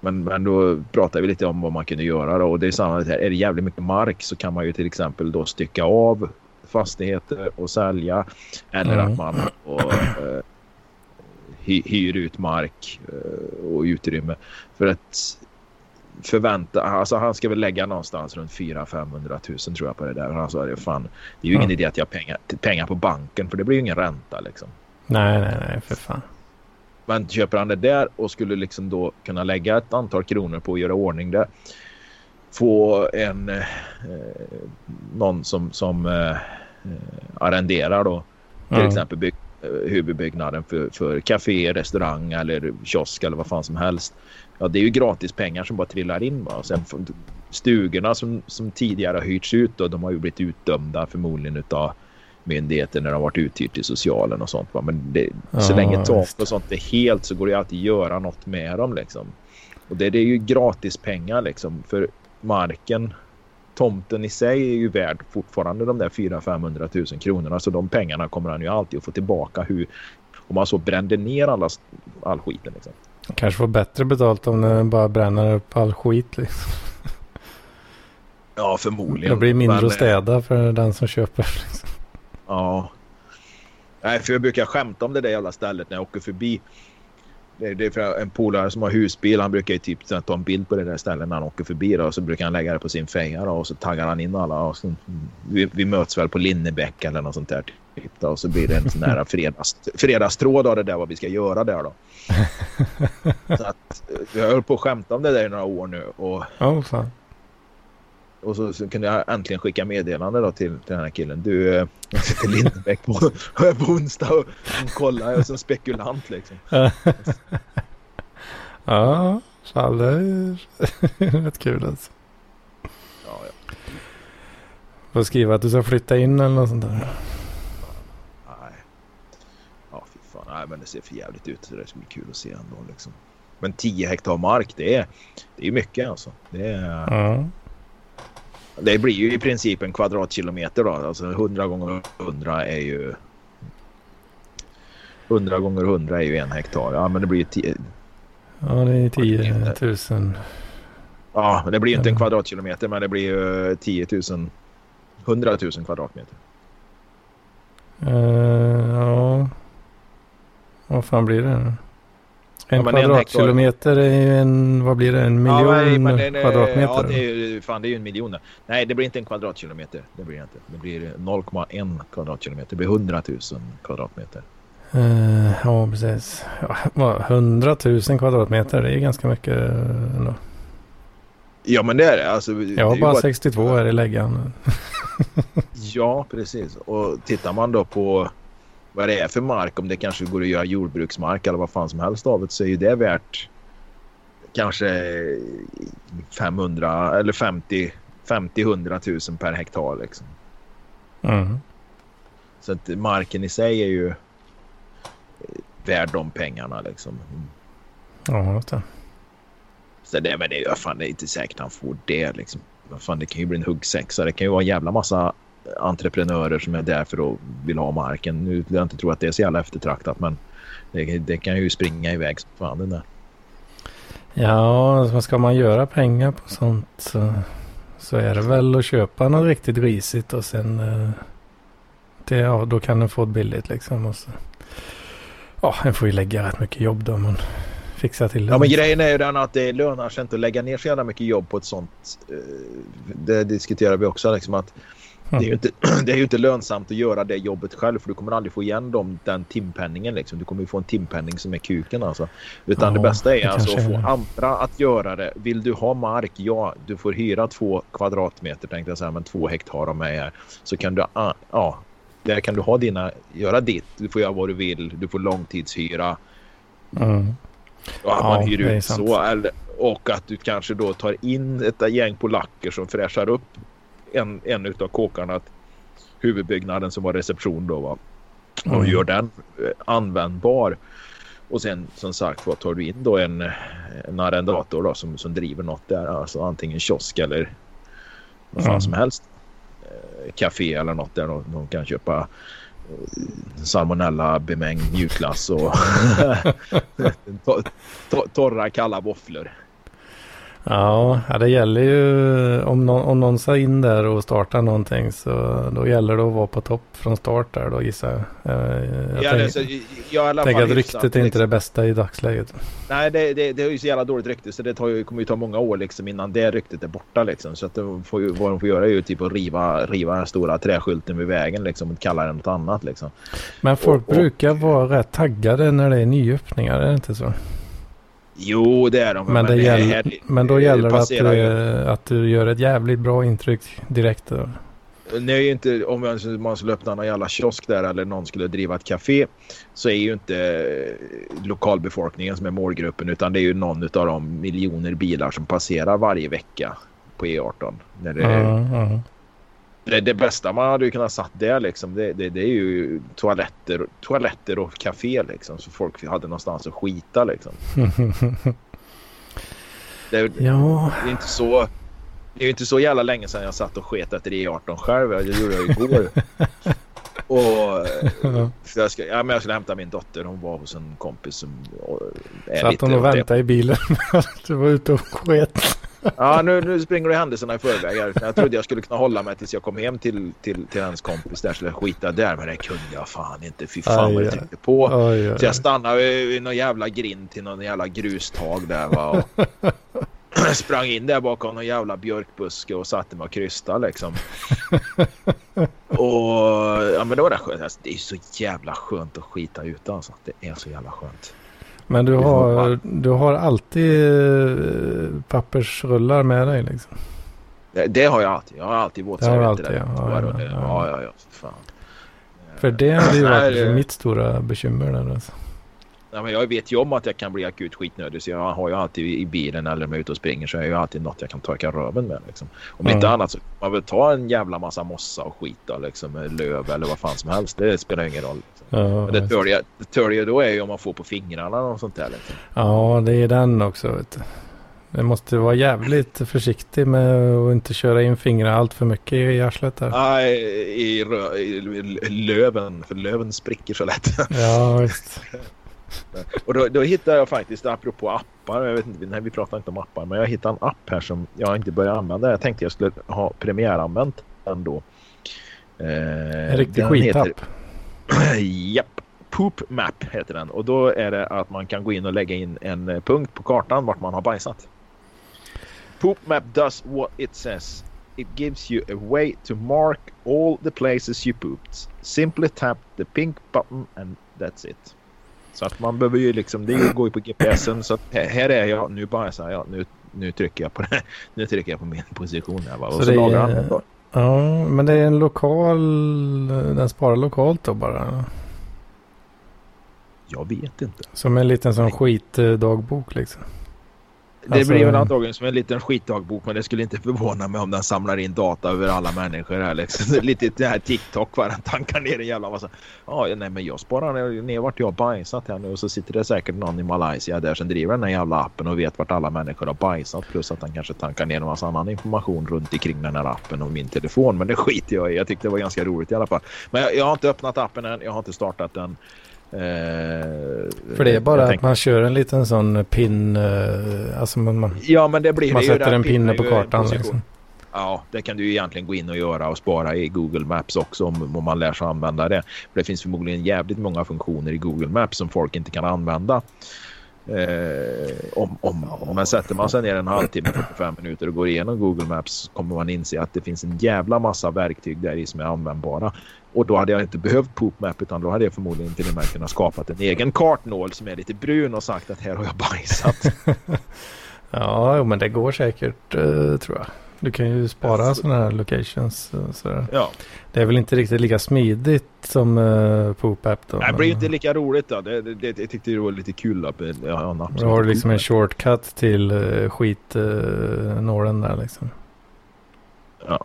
Men, men då pratar vi lite om vad man kunde göra då. Och det är samma här. Är det jävligt mycket mark så kan man ju till exempel då stycka av fastigheter och sälja. Eller mm. att man och, eh, hyr ut mark eh, och utrymme. För att förvänta, alltså han ska väl lägga någonstans runt 400-500 tusen tror jag på det där. Han sa det fan, det är ju ingen idé att jag har pengar, pengar på banken för det blir ju ingen ränta liksom. Nej, nej, nej, för fan. Men köper han det där och skulle liksom då kunna lägga ett antal kronor på att göra ordning det. Få en eh, någon som, som eh, arrenderar då till mm. exempel bygg, eh, huvudbyggnaden för, för café, restaurang eller kiosk eller vad fan som helst. Ja, det är ju gratis pengar som bara trillar in. Va? Och sen stugorna som, som tidigare har hyrts ut då, de har ju blivit utdömda förmodligen av myndigheter när de varit uthyrt till socialen och sånt. Va? Men det, ja, så länge tak och sånt är helt så går det alltid att göra något med dem liksom. Och det, det är ju gratis pengar liksom för marken. Tomten i sig är ju värd fortfarande de där 400-500 tusen kronorna så de pengarna kommer han ju alltid att få tillbaka hur om man så brände ner alla, all skiten liksom. Kanske får bättre betalt om det bara bränner upp all skit liksom. Ja, förmodligen. Det blir mindre Men, att städa för den som köper. Liksom. Ja. Nej, för jag brukar skämta om det där jävla stället när jag åker förbi. Det är för en polare som har husbil. Han brukar ju typ ta en bild på det där stället när han åker förbi. Då, och så brukar han lägga det på sin då, och så taggar han in alla. Och så, vi, vi möts väl på Linnebäck eller något sånt där. Typ, då, och så blir det en sån här fredags, fredagstråd av det där vad vi ska göra där då. så att, jag höll på att skämta om det där i några år nu. Och, oh, fan. Och så, så, kunde jag äntligen skicka meddelande då till, till den här killen. Du, eh, jag sitter Lindbäck på, på onsdag och, och kollar. Jag är som spekulant liksom. ja, fan det är rätt kul alltså. Ja, ja. Får skriva att du ska flytta in eller något sånt där. Nej. Ja, fy fan. Nej, men det ser för jävligt ut. Det ska bli kul att se ändå liksom. Men 10 hektar mark, det är, det är mycket alltså. Det är... Ja. Det blir ju i princip en kvadratkilometer då. Alltså 100 gånger 100 är ju... 100 gånger 100 är ju en hektar. Ja, men det blir ju 10... Ja, det är 10 000. Ja, det blir ju inte en kvadratkilometer, men det blir ju 10 000... 100 000 kvadratmeter. Uh, ja. Vad fan blir det? En ja, kvadratkilometer är ju en, vad blir det, en miljon ja, nej, kvadratmeter? Ja, det är, ju, fan, det är ju en miljon. Nej, det blir inte en kvadratkilometer. Det blir inte. Det blir 0,1 kvadratkilometer. Det blir 100 000 kvadratmeter. Uh, ja, precis. Ja, 100 000 kvadratmeter, det är ganska mycket ändå. Ja, men det är det. Alltså, jag har bara 62 här i läggan. ja, precis. Och tittar man då på vad det är för mark, om det kanske går att göra jordbruksmark eller vad fan som helst av det så är ju det värt kanske 500 eller 50 50-100 000 per hektar liksom. Mm. Så att marken i sig är ju värd de pengarna liksom. Ja, just det. Så det, men det är, fan, det är inte säkert han får det liksom. Fan, det kan ju bli en huggsexa. Det kan ju vara en jävla massa entreprenörer som är där för att vill ha marken. Nu vill jag inte tro att det är så jävla eftertraktat men det, det kan ju springa iväg som fan den där. Ja, ska man göra pengar på sånt så, så är det väl att köpa något riktigt risigt och sen eh, det, ja, då kan den få det billigt liksom. Och så, ja, en får ju lägga rätt mycket jobb då man fixar till det. Ja, men grejen är ju den att det lönar sig inte att lägga ner så jävla mycket jobb på ett sånt. Eh, det diskuterar vi också liksom att det är, ju inte, det är ju inte lönsamt att göra det jobbet själv för du kommer aldrig få igen dem, den timpenningen. Liksom. Du kommer ju få en timpenning som är kuken. Alltså. Utan ja, det bästa är det alltså att få andra att göra det. Vill du ha mark? Ja, du får hyra två kvadratmeter tänkte jag säga, men två hektar om är. Så kan du, ah, ja, där kan du ha dina, göra ditt. Du får göra vad du vill. Du får långtidshyra. Mm. Ja, man hyr ut så. Eller, och att du kanske då tar in ett gäng polacker som fräschar upp en, en utav kåkarna. Huvudbyggnaden som var reception då va. Och mm. gör den eh, användbar. Och sen som sagt vad tar du in då en, en arrendator då som, som driver något där. Alltså antingen kiosk eller vad fan mm. som helst. Eh, café eller något där de, de kan köpa salmonella bemängd mjukglass och torra kalla våfflor. Ja, det gäller ju om någon, om någon ska in där och starta någonting så då gäller det att vara på topp från start där då gissar jag. Jag, ja, tänk, så, jag tänker att ryktet är inte liksom. det bästa i dagsläget. Nej, det, det, det är ju så jävla dåligt rykte så det tar ju, kommer ju ta många år liksom innan det ryktet är borta liksom. Så att det får ju, vad de får göra är ju typ att riva, riva stora träskylten vid vägen liksom och kalla den något annat liksom. Men folk och, brukar och, vara rätt taggade när det är nyöppningar, är det inte så? Jo, det är de. Men, men, det det gäller, här, men då gäller det att du, att du gör ett jävligt bra intryck direkt. Nej, inte om man skulle öppna någon jävla kiosk där eller någon skulle driva ett café så är ju inte lokalbefolkningen som är målgruppen utan det är ju någon av de miljoner bilar som passerar varje vecka på E18. När det, uh, uh. Det, det, bästa man hade kunnat satt där liksom, det, det, det, är ju toaletter, toaletter och café liksom. Så folk hade någonstans att skita liksom. det, ja. det är inte så... Det är inte så jävla länge sedan jag satt och sket efter E18 själv. Det gjorde jag igår. och så jag, ska, ja, men jag skulle hämta min dotter. Hon var hos en kompis som är Satt hon och väntade i bilen du var ute och sket? Ja, nu, nu springer du händelserna i förväg. Jag trodde jag skulle kunna hålla mig tills jag kom hem till, till, till hans kompis där. Jag skita där. Men det kunde jag fan inte. Fy fan vad jag tänkte på. Aj, aj. Så jag stannade vid någon jävla grind till någon jävla grustag där. Va? Och sprang in där bakom någon jävla björkbuske och satte mig och krystade liksom. och ja, men det var det skönt. Alltså, det är så jävla skönt att skita ute alltså. Det är så jävla skönt. Men du har, du har alltid eh, pappersrullar med dig liksom? Det, det har jag alltid. Jag har alltid våtservetter. Ja, ja, ja, ja, ja, ja, fan. För det hade ju varit mitt stora bekymmer där alltså. Ja, men jag vet ju om att jag kan bli akut skitnödig så jag har ju alltid i bilen eller om jag är ute och springer så är jag ju alltid något jag kan torka röven med. Liksom. Om mm. inte annat så kan man väl ta en jävla massa mossa och skita liksom, löv eller vad fan som helst. Det spelar ingen roll. Liksom. Ja, men det törliga, det törliga då är ju om man får på fingrarna och sånt där. Liksom. Ja, det är den också. Vet du. Det måste vara jävligt försiktig med att inte köra in fingrarna allt för mycket i arslet där. Nej, i, i, i löven. För löven spricker så lätt. Ja, visst. Och då, då hittade jag faktiskt, apropå appar, jag vet inte, nej, vi pratar inte om appar, men jag hittade en app här som jag inte börjat använda. Jag tänkte jag skulle ha premiäranvänt den då. Eh, en riktig skitapp. Heter, japp, Poop Map heter den. Och då är det att man kan gå in och lägga in en eh, punkt på kartan vart man har bajsat. Poop Map does what it says. It gives you a way to mark all the places you pooped. Simply tap the pink button and that's it. Så att man behöver ju liksom, det går ju på GPSen så här är jag, nu bara så här, ja, nu, nu trycker jag på det, nu trycker jag på min position här va? Och så, så lagar han det. Ja, men det är en lokal, den sparar lokalt då bara? Jag vet inte. Som en liten sån skitdagbok liksom? Det alltså... blir väl antagligen som en liten skitdagbok men det skulle inte förvåna mig om den samlar in data över alla människor här liksom. Lite det här TikTok va, den tankar ner en jävla massa. Ja, nej men jag sparar ner vart jag har bajsat här nu och så sitter det säkert någon i Malaysia där som driver den här jävla appen och vet vart alla människor har bajsat plus att han kanske tankar ner en massa annan information runt omkring den här appen och min telefon men det skiter jag i. Jag tyckte det var ganska roligt i alla fall. Men jag, jag har inte öppnat appen än, jag har inte startat den. Eh, För det är bara att man kör en liten sån pin, eh, alltså man, man, ja, men det blir man sätter en pinne på kartan. Liksom. Ja, det kan du ju egentligen gå in och göra och spara i Google Maps också om, om man lär sig använda det. För det finns förmodligen jävligt många funktioner i Google Maps som folk inte kan använda. Eh, om, om, om man sätter man sig ner en halvtimme, 45 minuter och går igenom Google Maps kommer man inse att det finns en jävla massa verktyg där i som är användbara. Och då hade jag inte behövt PoopMap utan då hade jag förmodligen till och med kunnat skapa en egen kartnål som är lite brun och sagt att här har jag bajsat. ja, men det går säkert eh, tror jag. Du kan ju spara alltså, sådana här locations. Eh, sådär. Ja. Det är väl inte riktigt lika smidigt som uh, PoopApp då? Det blir ju inte lika roligt då. Det, det, det, jag tyckte det var lite kul. Att, ja, då har du liksom en shortcut till uh, skitnålen uh, där liksom. Ja.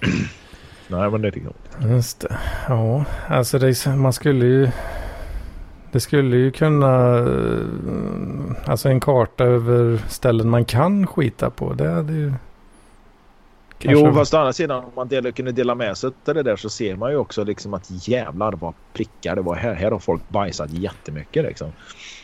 Nej, men det tycker jag Just det. Ja, alltså det, man skulle ju... Det skulle ju kunna... Eh, alltså en karta över ställen man kan skita på. Det hade ju... Kanske... Jo, fast å andra sidan om man delar, kunde dela med sig av det där så ser man ju också liksom att jävlar vad prickar det var här. Här har folk bajsat jättemycket liksom.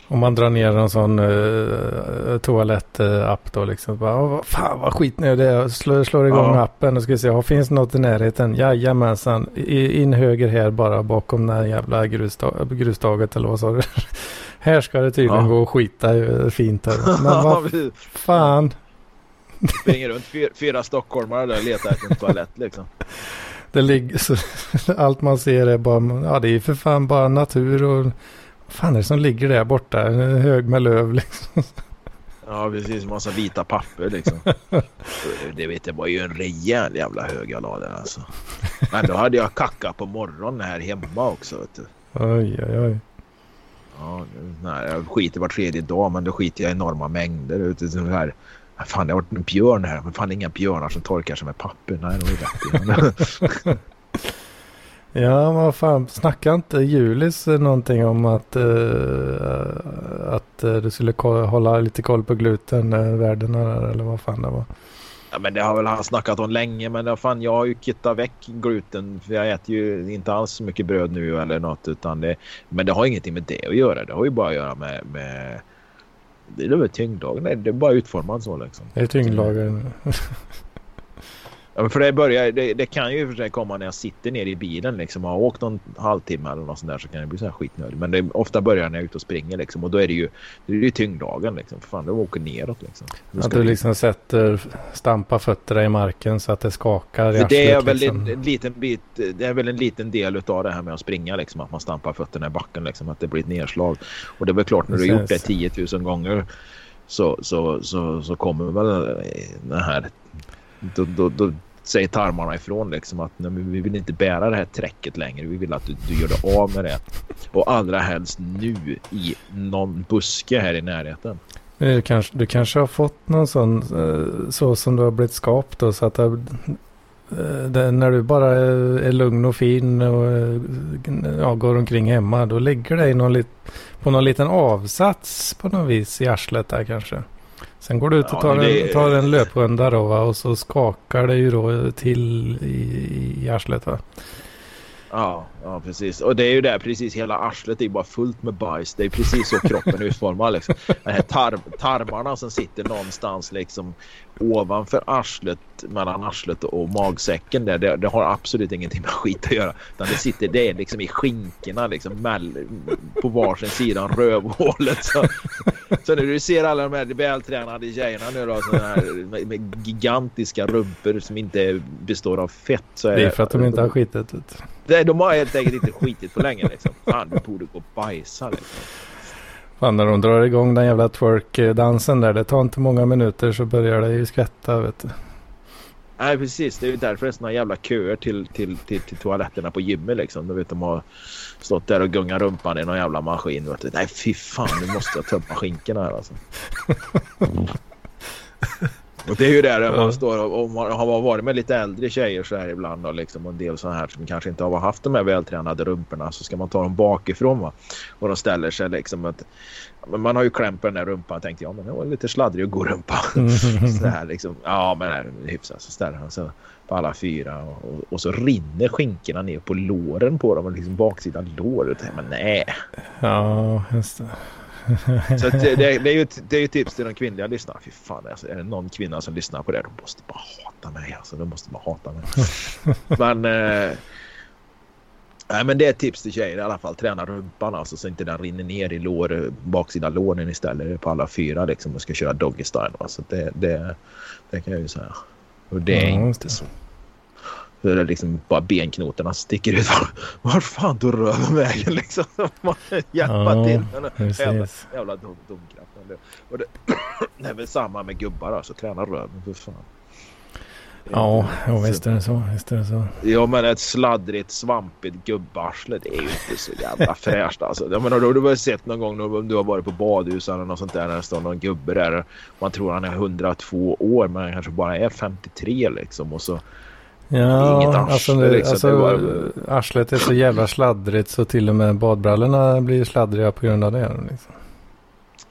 Om man drar ner en sån uh, toalettapp då liksom. Bara, oh, fan vad skit nu det är. Slår, slår igång ja. appen och ska se. Oh, finns något i närheten? Jajamensan. In höger här bara bakom den här jävla grustag, grustaget eller vad sa du? här ska det tydligen ja. gå och skita fint här. Men vad fan. Springer runt fyra, fyra stockholmare där och letar efter en toalett liksom. Det ligger så, allt man ser är bara, ja det är för fan bara natur och fan är det som ligger där borta? En hög med löv liksom. Ja, precis. Massa vita papper liksom. det vet jag var ju en rejäl jävla hög jag la där alltså. Men då hade jag kacka på morgonen här hemma också. Vet du. Oj, oj, oj. Ja, nej, jag skiter var tredje dag men då skiter jag i enorma mängder. Ute, så här. Fan, det har varit en björn här. Men fan, är inga björnar som torkar sig med papper. Nej, det var rätt Ja, men vad fan, snackade inte Julis någonting om att, uh, att uh, du skulle hålla lite koll på glutenvärdena där eller vad fan det var? Ja, men det har väl han snackat om länge, men det, fan, jag har ju kittat väck gluten för jag äter ju inte alls så mycket bröd nu eller något, utan det, men det har ingenting med det att göra. Det har ju bara att göra med, med det är väl tyngdlagen, det är bara utformat så liksom. Det är tyngdlagen. Ja, för det, börjar, det, det, kan ju för sig komma när jag sitter ner i bilen liksom, och har åkt någon halvtimme eller något sånt där så kan det bli så här skitnödig. Men det ofta börjar när jag är ute och springer liksom, och då är det ju, det är ju tyngdlagen liksom. För fan, det åker neråt liksom. Att du liksom sätter, stampar fötterna i marken så att det skakar i Det är väl liksom. en, liten bit, det är väl en liten del av det här med att springa liksom, att man stampar fötterna i backen liksom, att det blir ett nedslag. Och det är väl klart när du har gjort det 10 000 gånger så, så, så, så kommer väl den här då, då, då säger tarmarna ifrån liksom att nej, vi vill inte bära det här träcket längre. Vi vill att du, du gör dig av med det. Och allra helst nu i någon buske här i närheten. Du kanske, du kanske har fått någon sån eh, så som du har blivit skapt då så att det, eh, när du bara är, lugn och fin och eh, ja, går omkring hemma då ligger det någon på någon liten avsats på något vis i arslet där kanske. Sen går du ut och tar, ja, det... en, tar en löprunda då va? och så skakar det ju då till i, i arslet va. Ja, ja, precis. Och det är ju det, precis hela arslet är bara fullt med bajs. Det är precis så kroppen är utformad. Liksom. De här tarm, tarmarna som sitter någonstans liksom ovanför arslet, mellan arslet och magsäcken där, det, det, har absolut ingenting med skit att göra. Utan det sitter, det är liksom i skinkorna liksom mell, på varsin sida av rövhålet. Så, så när du ser alla de här vältränade tjejerna nu då, här, med, med, gigantiska rumpor som inte består av fett. Så är det är för att de inte har skitit ut. De har helt enkelt inte skitit på länge liksom. Fan, du borde gå och bajsa liksom. Fan, när de drar igång den jävla twerk-dansen där. Det tar inte många minuter så börjar det ju skvätta, vet du. Nej, precis. Det är ju därför det är såna jävla köer till, till, till, till toaletterna på gymmet liksom. Du vet, de har stått där och gungat rumpan i någon jävla maskin. Vet du. Nej, fy fan, nu måste jag tömma skinkorna här alltså. Och det är ju där man står och man har varit med lite äldre tjejer så här ibland och liksom och en del sådana här som kanske inte har haft de här vältränade rumporna så ska man ta dem bakifrån va. Och de ställer sig liksom att man har ju klämt på den där rumpan och tänkt ja men det var lite sladdrig och god rumpa. så här liksom. Ja men hyfsat så ställer han sig på alla fyra och, och, och, så rinner skinkorna ner på låren på dem och liksom baksidan låret. Men nej. Ja just det. Så det, det, är ju ett, det är ju tips till de kvinnliga lyssnarna. Fy fan, alltså, är det någon kvinna som lyssnar på det, de måste bara hata mig. Alltså, de måste bara hata mig. men, eh, nej, men det är ett tips till tjejer i alla fall. Träna rumpan alltså, så inte den rinner ner i lår, baksida låren istället på alla fyra liksom, och ska köra doggy style. Så det, det, det kan jag ju säga. Och det är mm. inte så hur det liksom bara benknotorna sticker ut. Var fan tog röven vägen liksom? Man hjälpa ja, till. Jävla, jävla dum, dumkraft. Och det, det är väl samma med gubbar alltså. Träna röven för fan. Ja, ja visst är det så. Visst är det så. Ja, men ett sladdrigt, svampigt gubbarsle det är ju inte så jävla fräscht. Alltså. Jag menar, du har väl sett någon gång när du har varit på badhus eller något sånt där när det står någon gubbe där. Man tror han är 102 år men han kanske bara är 53 liksom. Och så Ja, Inget arsle, alltså, liksom. alltså var... arslet är så jävla sladdrigt så till och med badbrallorna blir sladdriga på grund av det. Liksom.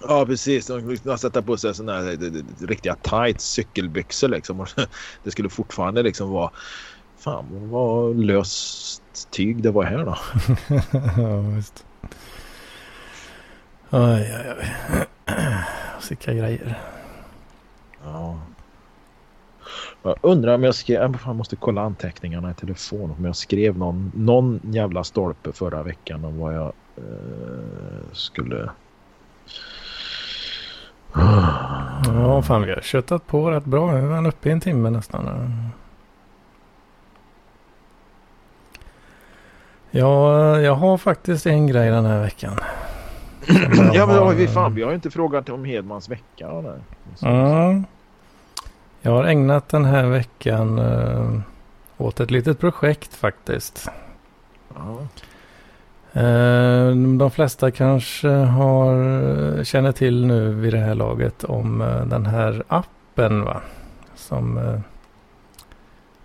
Ja, precis. De skulle sätta på sig sådana här riktiga tight cykelbyxor liksom. Det skulle fortfarande liksom vara... Fan vad löst tyg det var här då. ja, visst. Oj, oj, oj. Vilka grejer. Ja. Jag undrar om jag skrev, jag måste kolla anteckningarna i telefon om jag skrev någon, någon jävla stolpe förra veckan om vad jag eh, skulle... Ja, fan vi har köttat på rätt bra. Nu är han uppe i en timme nästan. Ja, jag har faktiskt en grej den här veckan. ja, men har... vi, fan, vi har ju inte frågat om Hedmans vecka. Ja. Jag har ägnat den här veckan uh, åt ett litet projekt faktiskt. Uh, de flesta kanske har, känner till nu vid det här laget om uh, den här appen va? Som, uh,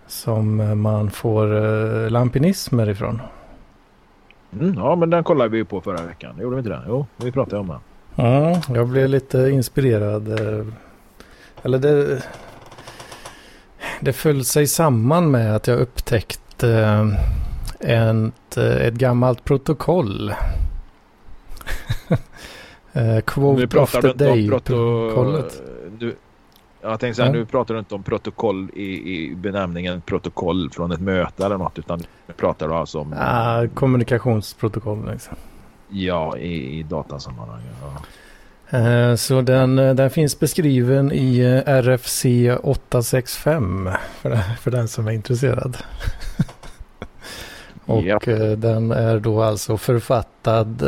som man får uh, lampinismer ifrån. Mm, ja men den kollade vi på förra veckan. Gjorde vi inte det? Jo, vi pratade om den. Ja, jag blev lite inspirerad. Eller det, det föll sig samman med att jag upptäckte ett, ett gammalt protokoll. Eh, quote of the day-protokollet. Jag tänkte säga, ja. nu pratar du inte om protokoll i, i benämningen protokoll från ett möte eller något, utan nu pratar du alltså om... Ja, kommunikationsprotokoll liksom. Ja, i, i datasammanhang. Ja. Eh, så den, eh, den finns beskriven i eh, RFC 865 för, för den som är intresserad. Och yep. den är då alltså författad,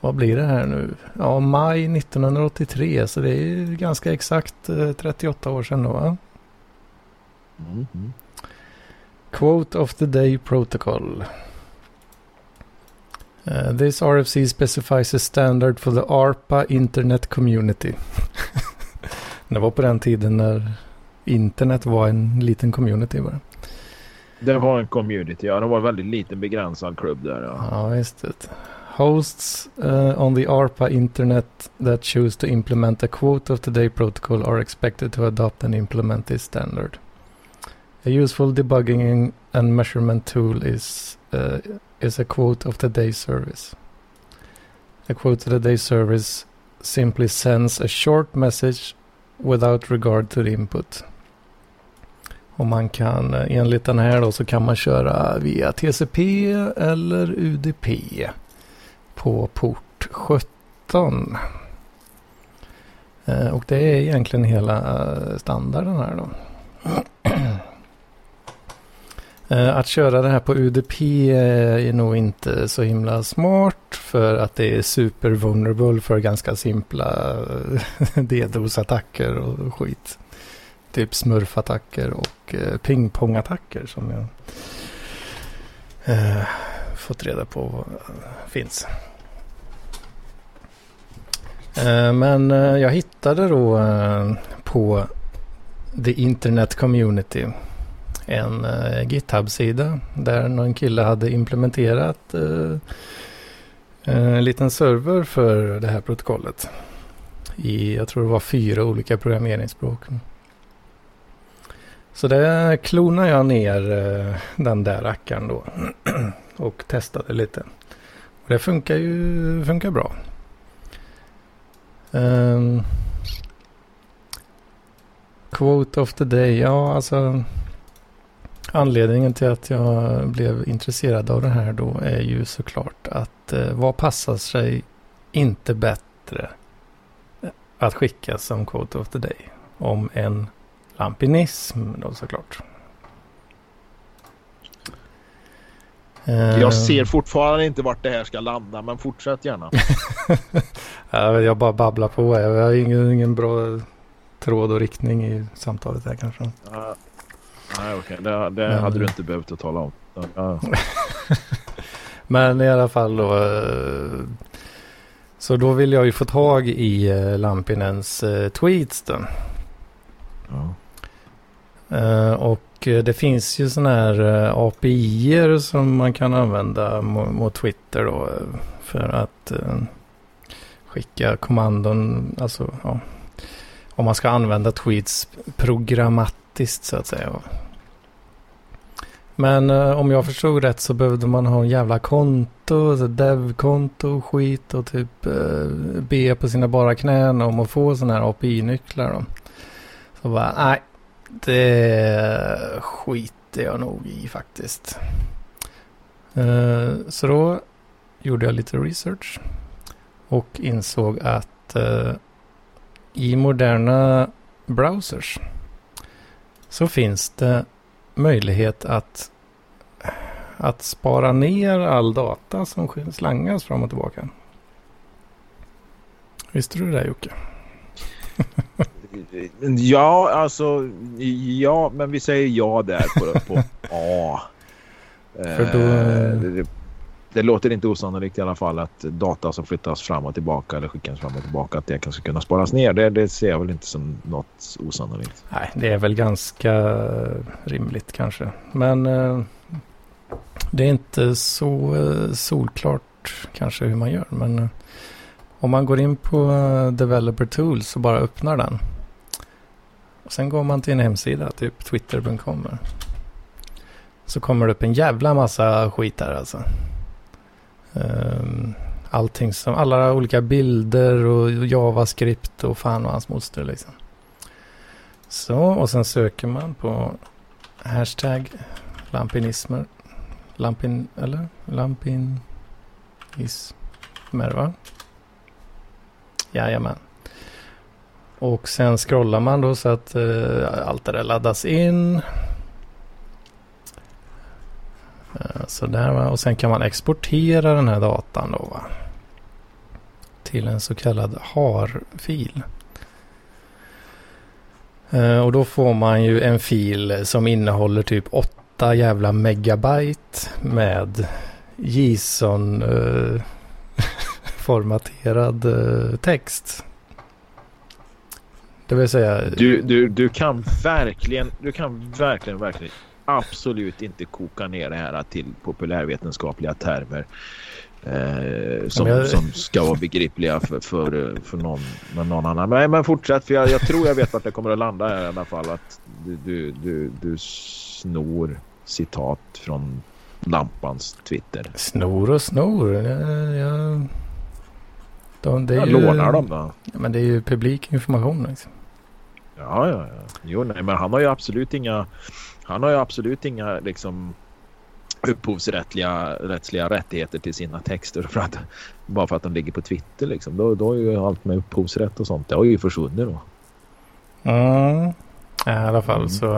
vad blir det här nu? Ja, maj 1983 så det är ganska exakt 38 år sedan då. Va? Mm -hmm. Quote of the Day Protocol. Uh, this RFC specifies a standard for the ARPA Internet Community. det var på den tiden när internet var en liten community bara. Det var en community, ja. Det var en väldigt liten begränsad klubb där. Ja, ja just det. Hosts uh, on the ARPA internet that choose to implement a quote of the day protocol are expected to adopt and implement this standard. A useful debugging and measurement tool is uh, is a quote of the day service. A quote of the day service simply sends a short message without regard to the input. Och man kan, eh, enligt den här då, så kan man köra via TCP eller UDP på port 17. Eh, och det är egentligen hela eh, standarden här då. Eh, att köra det här på UDP eh, är nog inte så himla smart för att det är super vulnerable för ganska simpla eh, DDoS-attacker och skit. Typ smurfattacker och pingpongattacker som jag fått reda på finns. Men jag hittade då på The Internet Community en eh, GitHub-sida där någon kille hade implementerat eh, eh, en liten server för det här protokollet. I, jag tror det var fyra olika programmeringsspråk. Så där klonade jag ner den där rackaren då och testade lite. Och det funkar ju funkar bra. Um, quote of the day. Ja, alltså. Anledningen till att jag blev intresserad av det här då är ju såklart att eh, vad passar sig inte bättre att skicka som quote of the day om en lampinism då såklart. Jag ser fortfarande inte vart det här ska landa men fortsätt gärna. jag bara babblar på. Jag har ingen, ingen bra tråd och riktning i samtalet här kanske. Uh, nej okej, okay. det, det men... hade du inte behövt att tala om. Uh. men i alla fall då. Eh, så då vill jag ju få tag i eh, Lampinens eh, tweets då. Ja. Och det finns ju sådana här eh, API som man kan använda mot Twitter då. För att skicka kommandon. Alltså ja, om man ska använda tweets programmatiskt så att säga. Men eh, om jag förstod rätt så behövde man ha en jävla konto, dev-konto och skit och typ eh, be på sina bara knän om att få sådana här API-nycklar. Då. Så bara, nej, det skiter jag nog i faktiskt. Uh, så då gjorde jag lite research och insåg att uh, i moderna browsers så finns det möjlighet att, att spara ner all data som slangas fram och tillbaka. Visste du det Jocke? Ja, alltså ja, men vi säger ja där på, på A. För då... Eh, det, låter inte osannolikt i alla fall att data som flyttas fram och tillbaka eller skickas fram och tillbaka att det kanske kunna sparas ner. Det, det ser jag väl inte som något osannolikt. Nej, det är väl ganska rimligt kanske. Men eh, det är inte så eh, solklart kanske hur man gör. Men eh, om man går in på eh, Developer Tools och bara öppnar den och sen går man till en hemsida, typ twitter.com. Så kommer det upp en jävla massa skit där alltså. Ehm, allting som, alla olika bilder och JavaScript och fan och hans moster liksom. Så, och sen söker man på hashtag lampinismer. Lampin, eller? Lampinismer va? Jajamän. Och sen scrollar man då så att eh, allt det där laddas in. Eh, Eh, så där va. Och sen kan man exportera den här datan då va. Till en så kallad HAR-fil. Eh, och då får man ju en fil som innehåller typ 8 jävla megabyte med JSON-formaterad eh, text. Det vill säga... Du, du, du kan verkligen, du kan verkligen, verkligen absolut inte koka ner det här till populärvetenskapliga termer. Eh, som, jag... som ska vara begripliga för, för, för någon, någon annan. Men, men fortsätt för jag, jag tror jag vet vart det kommer att landa här i alla fall. Att du, du, du, du snor citat från Lampans Twitter. Snor och snor. Jag, jag... De, det är jag ju... lånar dem då. Ja, men det är ju publik information. Liksom. Ja, ja, ja. Jo, nej, men han har ju absolut inga, han har ju absolut inga liksom upphovsrättsliga rättsliga rättigheter till sina texter för att, bara för att de ligger på Twitter liksom. Då, då är ju allt med upphovsrätt och sånt. Det har ju försvunnit då. Mm. I alla fall mm. så.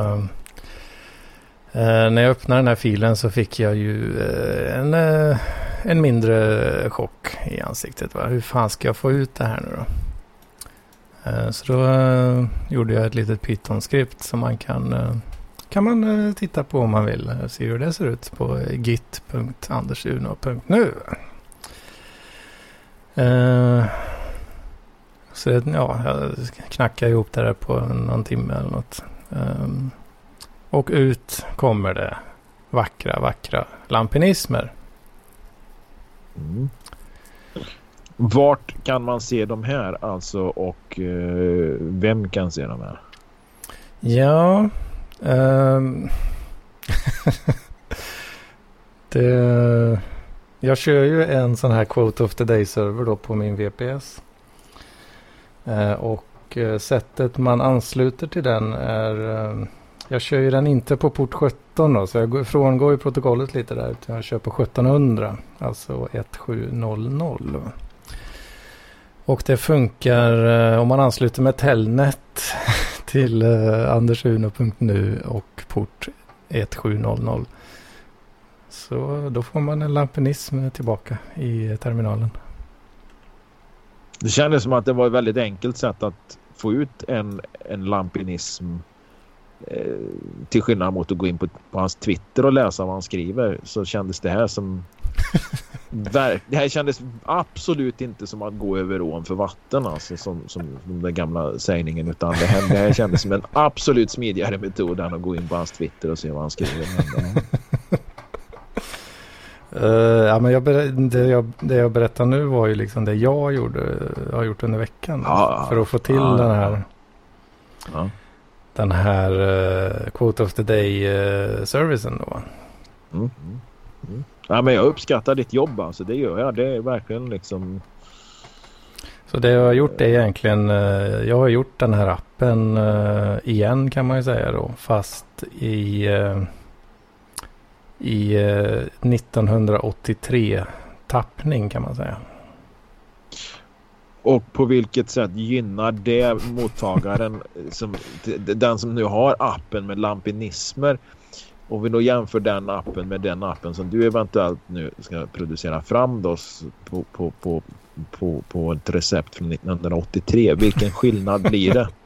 Eh, när jag öppnade den här filen så fick jag ju eh, en, eh, en mindre chock i ansiktet. Va? Hur fan ska jag få ut det här nu då? Eh, så då uh, gjorde jag ett litet Python-skript som man kan, uh, kan man uh, titta på om man vill. Se hur det ser ut på git.andersuno.nu. Så ja, jag knackar ihop det där på någon timme eller något. Um, och ut kommer det vackra, vackra lampinismer. Mm. Vart kan man se de här alltså och vem kan se de här? Ja, um, det, jag kör ju en sån här Quote of the Day-server då på min VPS. Uh, eh, och uh, sättet man ansluter till den är uh, jag kör ju den inte på port 17 då, så jag frångår ju protokollet lite där. Utan jag kör på 1700, alltså 1700. Och det funkar eh, om man ansluter med Telnet till eh, andersuno.nu och port 1700. Så då får man en lampinism tillbaka i terminalen. Det kändes som att det var ett väldigt enkelt sätt att få ut en, en lampinism Eh, till skillnad mot att gå in på, på, hans Twitter och läsa vad han skriver så kändes det här som det här kändes absolut inte som att gå över ån för vatten alltså som, som den gamla sägningen utan det här, det här kändes som en absolut smidigare metod än att gå in på hans Twitter och se vad han skriver. Uh, ja, men jag det, jag, det jag berättar nu var ju liksom det jag gjorde, har gjort under veckan. Ja, för att få till ja, den här. Ja den här uh, Quote of the Day-servicen uh, då. Mm. Ja, men jag uppskattar ditt jobb alltså, det gör jag. Det är verkligen liksom... Så det jag har gjort är egentligen, uh, jag har gjort den här appen uh, igen kan man ju säga då. Fast i, i 1983 tappning kan man säga. Och på vilket sätt gynnar det mottagaren, som, den som nu har appen med lampinismer? Om vi då jämför den appen med den appen som du eventuellt nu ska producera fram då på, på, på, på, på ett recept från 1983. Vilken skillnad blir det?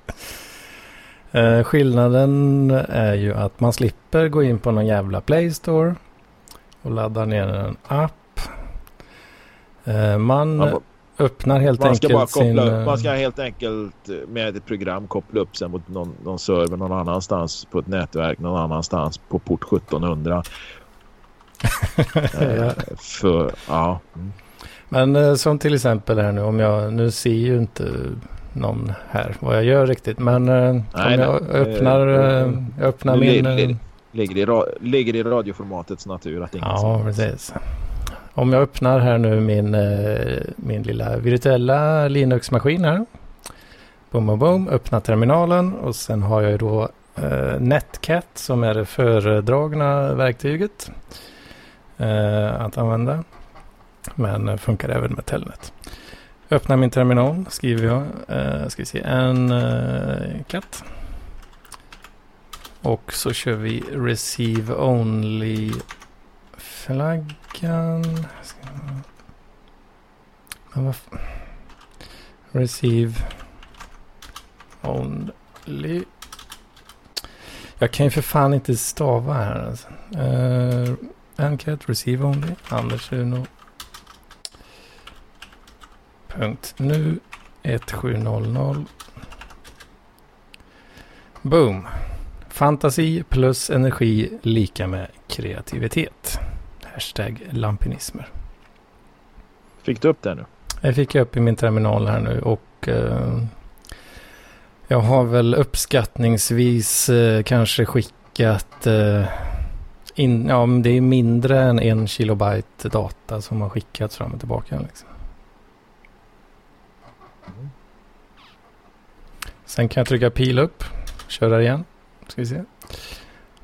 Eh, skillnaden är ju att man slipper gå in på någon jävla Play Store och ladda ner en app. Eh, man... Ja, öppnar helt man ska enkelt bara koppla sin... Upp, man ska helt enkelt med ett program koppla upp sig mot någon, någon server någon annanstans på ett nätverk någon annanstans på port 1700. eh, för, ja. Mm. Men eh, som till exempel här nu om jag, nu ser ju inte någon här vad jag gör riktigt. Men eh, nej, om jag öppnar, eh, jag öppnar min... Ligger, ligger, i, ligger i radioformatets natur att ingen Ja, precis. Om jag öppnar här nu min, eh, min lilla virtuella Linux-maskin här. Boom, boom, boom. Öppna terminalen och sen har jag då eh, Netcat som är det föredragna verktyget eh, att använda. Men eh, funkar även med Telnet. Öppnar min terminal, skriver jag, eh, ska vi se, en eh, katt. Och så kör vi Receive Only flaggan. Men vad Receive only. Jag kan ju för fan inte stava här. Alltså. Eh, uh, Encat receive only. Anders Uno. Punkt nu. 1700. Boom. Fantasi plus energi lika med kreativitet. Hashtag lampinismer. Fick du upp det nu? Jag fick upp i min terminal här nu och eh, jag har väl uppskattningsvis eh, kanske skickat eh, in, ja, det är mindre än en kilobyte data som har skickats fram och tillbaka. Liksom. Sen kan jag trycka pil upp, köra igen. Ska vi se.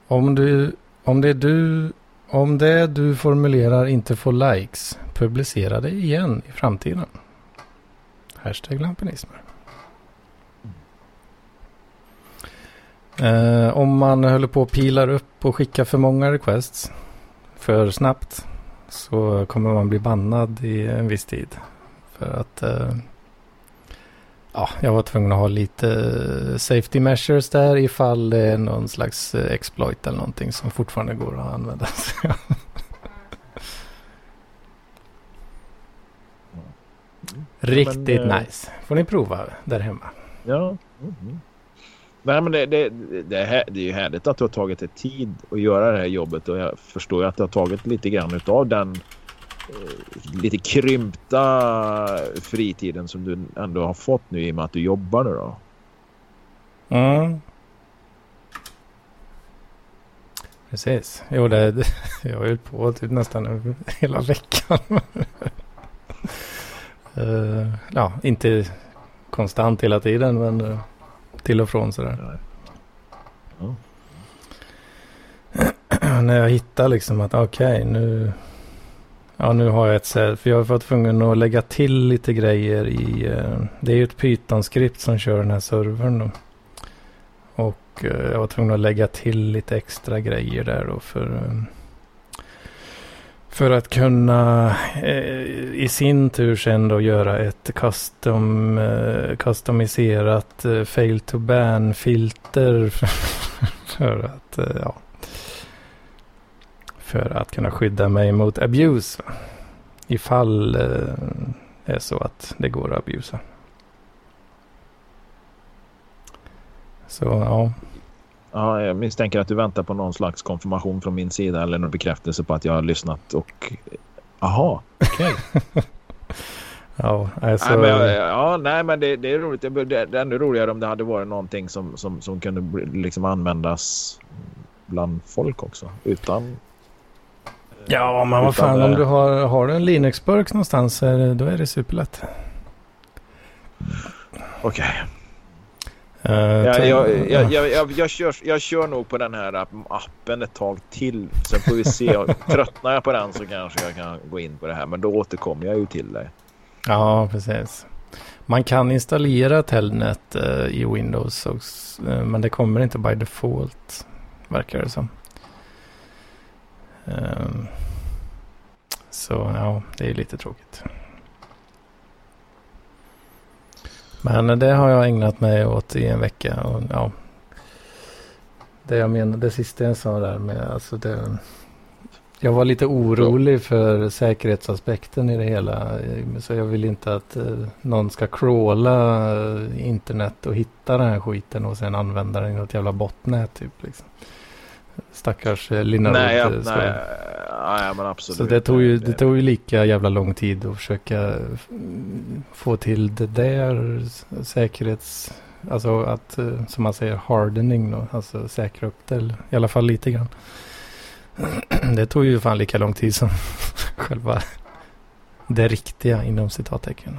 Om, du, om det är du om det du formulerar inte får likes, publicera det igen i framtiden. Hashtag lampinismer. Eh, om man håller på och pilar upp och skickar för många requests för snabbt så kommer man bli bannad i en viss tid. För att eh, ja, jag var tvungen att ha lite safety measures där ifall det är någon slags eh, exploit eller någonting som fortfarande går att använda. Riktigt men, nice. Får ni prova där hemma. Ja. Mm. Nej, men det, det, det, är, det är ju härligt att du har tagit dig tid att göra det här jobbet och jag förstår ju att det har tagit lite grann av den eh, lite krympta fritiden som du ändå har fått nu i och med att du jobbar nu då. Mm. Precis. Jo, det, det, jag har ju på typ nästan hela veckan. uh, ja, inte konstant hela tiden, men uh, till och från sådär. Ja. När jag hittar liksom att okej, okay, nu, ja, nu har jag ett sätt. För jag har varit tvungen att lägga till lite grejer i, eh, det är ju ett Python-skript som kör den här servern då. Och eh, jag var tvungen att lägga till lite extra grejer där då för eh, för att kunna eh, i sin tur sen då göra ett custom, eh, customiserat eh, fail to ban filter för att eh, ja, för att kunna skydda mig mot abuse. Ifall det eh, är så att det går att abusa. Så ja. Ja, jag misstänker att du väntar på någon slags konfirmation från min sida eller någon bekräftelse på att jag har lyssnat och... Aha, okej. Okay. ja, alltså... nej, men, ja, nej, men det, det är roligt. Det, det är ännu roligare om det hade varit någonting som, som, som kunde liksom användas bland folk också. Utan... Ja, men vad fan, det... om du har, har du en Linux-burk någonstans då är det superlätt. Okej. Okay. Uh, ja, jag, jag, jag, jag, kör, jag kör nog på den här appen ett tag till. Sen får vi se. Tröttnar jag på den så kanske jag kan gå in på det här. Men då återkommer jag ju till dig. Ja, precis. Man kan installera Telnet uh, i Windows. Och, uh, men det kommer inte by default. Verkar det som. Ehm, så ja, det är lite tråkigt. Men det har jag ägnat mig åt i en vecka. Och, ja, det jag menar, det sista jag sa där med, alltså det, jag var lite orolig för säkerhetsaspekten i det hela. Så jag vill inte att eh, någon ska crawla eh, internet och hitta den här skiten och sen använda den i något jävla botnät typ. Liksom. Stackars eh, Linnarud. Nej, ja, nej, nej, men absolut. Så det tog, ju, det tog ju lika jävla lång tid att försöka få till det där säkerhets... Alltså att, eh, som man säger, hardening då. Alltså säkra upp det, i alla fall lite grann. Det tog ju fan lika lång tid som själva det riktiga inom citattecken.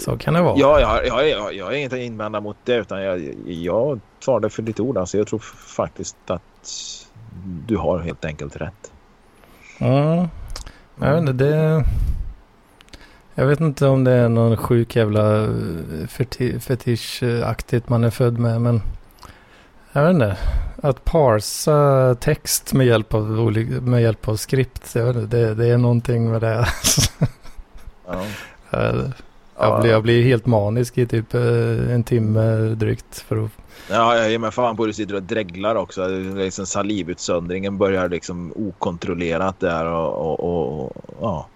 Så kan det vara. Ja, jag, jag, jag, jag har inget att invända mot det utan jag, jag tar det för ditt ord. Alltså, jag tror faktiskt att du har helt enkelt rätt. Mm. Jag vet inte, det... Jag vet inte om det är någon sjuk jävla feti fetischaktigt man är född med men jag vet inte. Att parsa text med hjälp av, med hjälp av skript. Jag vet inte, det, det är någonting med det. ja. Jag blir, jag blir helt manisk i typ eh, en timme drygt för att... Ja, jag ger mig fan på att du sitter och dreglar också. Liksom salivutsöndringen börjar liksom okontrollerat där och, och, och ja.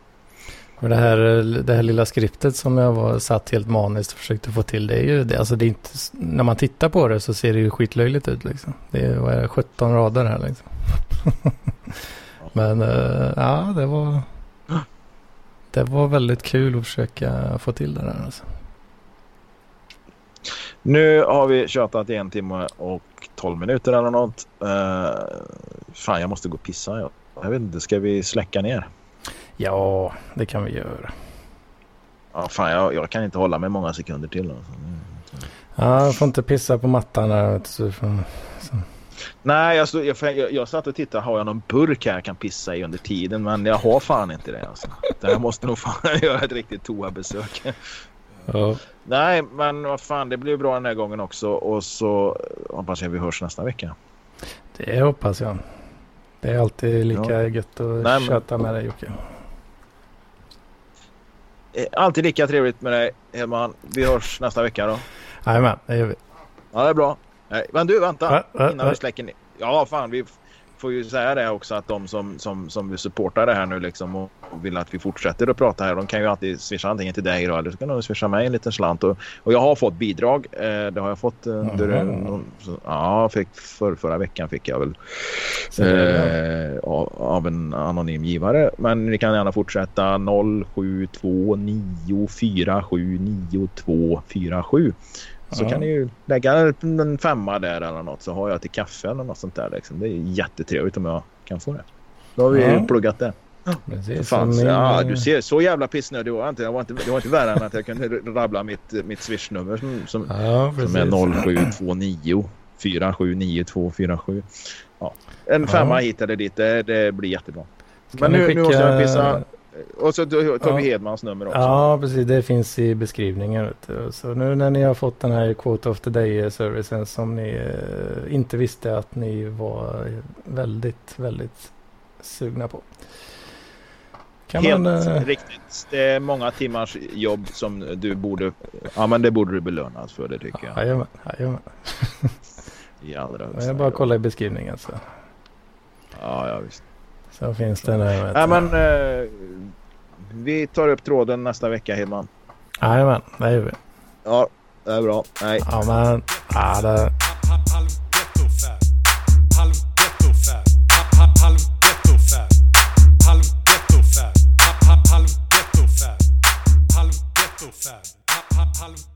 Men det här, det här lilla skriptet som jag var satt helt maniskt och försökte få till det är ju det. Alltså det är inte, när man tittar på det så ser det ju skitlöjligt ut liksom. Det är, vad är det, 17 rader här liksom. Men eh, ja, det var det var väldigt kul att försöka få till det där. Alltså. Nu har vi tjatat i en timme och tolv minuter eller något. Uh, fan, jag måste gå och pissa. Jag, jag vet inte, ska vi släcka ner? Ja, det kan vi göra. Ja, fan, jag, jag kan inte hålla mig många sekunder till. Alltså. Ja, jag får inte pissa på mattan här. Så, så. Nej, jag, stod, jag, jag, jag satt och tittade. Har jag någon burk här jag kan pissa i under tiden? Men jag har fan inte det. Alltså. Jag måste nog fan göra ett riktigt toabesök. Ja. Nej, men vad fan, det blir bra den här gången också. Och så hoppas jag vi hörs nästa vecka. Det hoppas jag. Det är alltid lika ja. gött att Nej, köta med dig Jocke. Eh, alltid lika trevligt med dig Hedman. Vi hörs nästa vecka då. Jajamän, det gör vi. Ja, det är bra. Nej, men du, vänta. Va, innan vi släcker ner. Ja, fan, vi får ju säga det också att de som, som, som vill supporta det här nu liksom och, vill att vi fortsätter att prata här. De kan ju alltid swisha antingen till dig då, eller så kan de swisha mig en liten slant. Och, och jag har fått bidrag. Eh, det har jag fått under... Mm. Ja, fick för, förra veckan fick jag väl eh, av, av, en anonym givare. Men ni kan gärna fortsätta 0729479247. Så ja. kan ni ju lägga en femma där eller något så har jag till kaffe eller något sånt där. Liksom. Det är jättetrevligt om jag kan få det. Då har vi ja. pluggat det. Precis, Fan, min... ja, du ser, så jävla pissnödig var jag inte. Jag var inte, det var inte värre än att jag kunde rabbla mitt, mitt swishnummer som, som, ja, som är 0729 479247. Ja. En femma hit eller dit, det, det blir jättebra. Men nu, skicka... nu måste jag pissa. Och så Tobbe ja. Hedmans nummer också. Ja, precis. Det finns i beskrivningen. Så nu när ni har fått den här Quote of the Day-servicen som ni eh, inte visste att ni var väldigt, väldigt sugna på. Kan Helt man, eh... riktigt. Det är många timmars jobb som du borde... Ja, men det borde du belönas för, det tycker jag. Jajamän, jajamän. I allra högsta Jag bara kolla i beskrivningen så. Ja, ja visst. Så finns det nu. Ja, men, eh, vi tar upp tråden nästa vecka Hedman. Jajamän, det gör vi. Ja, det är bra. Hej. Ja, men, ja, det... Halv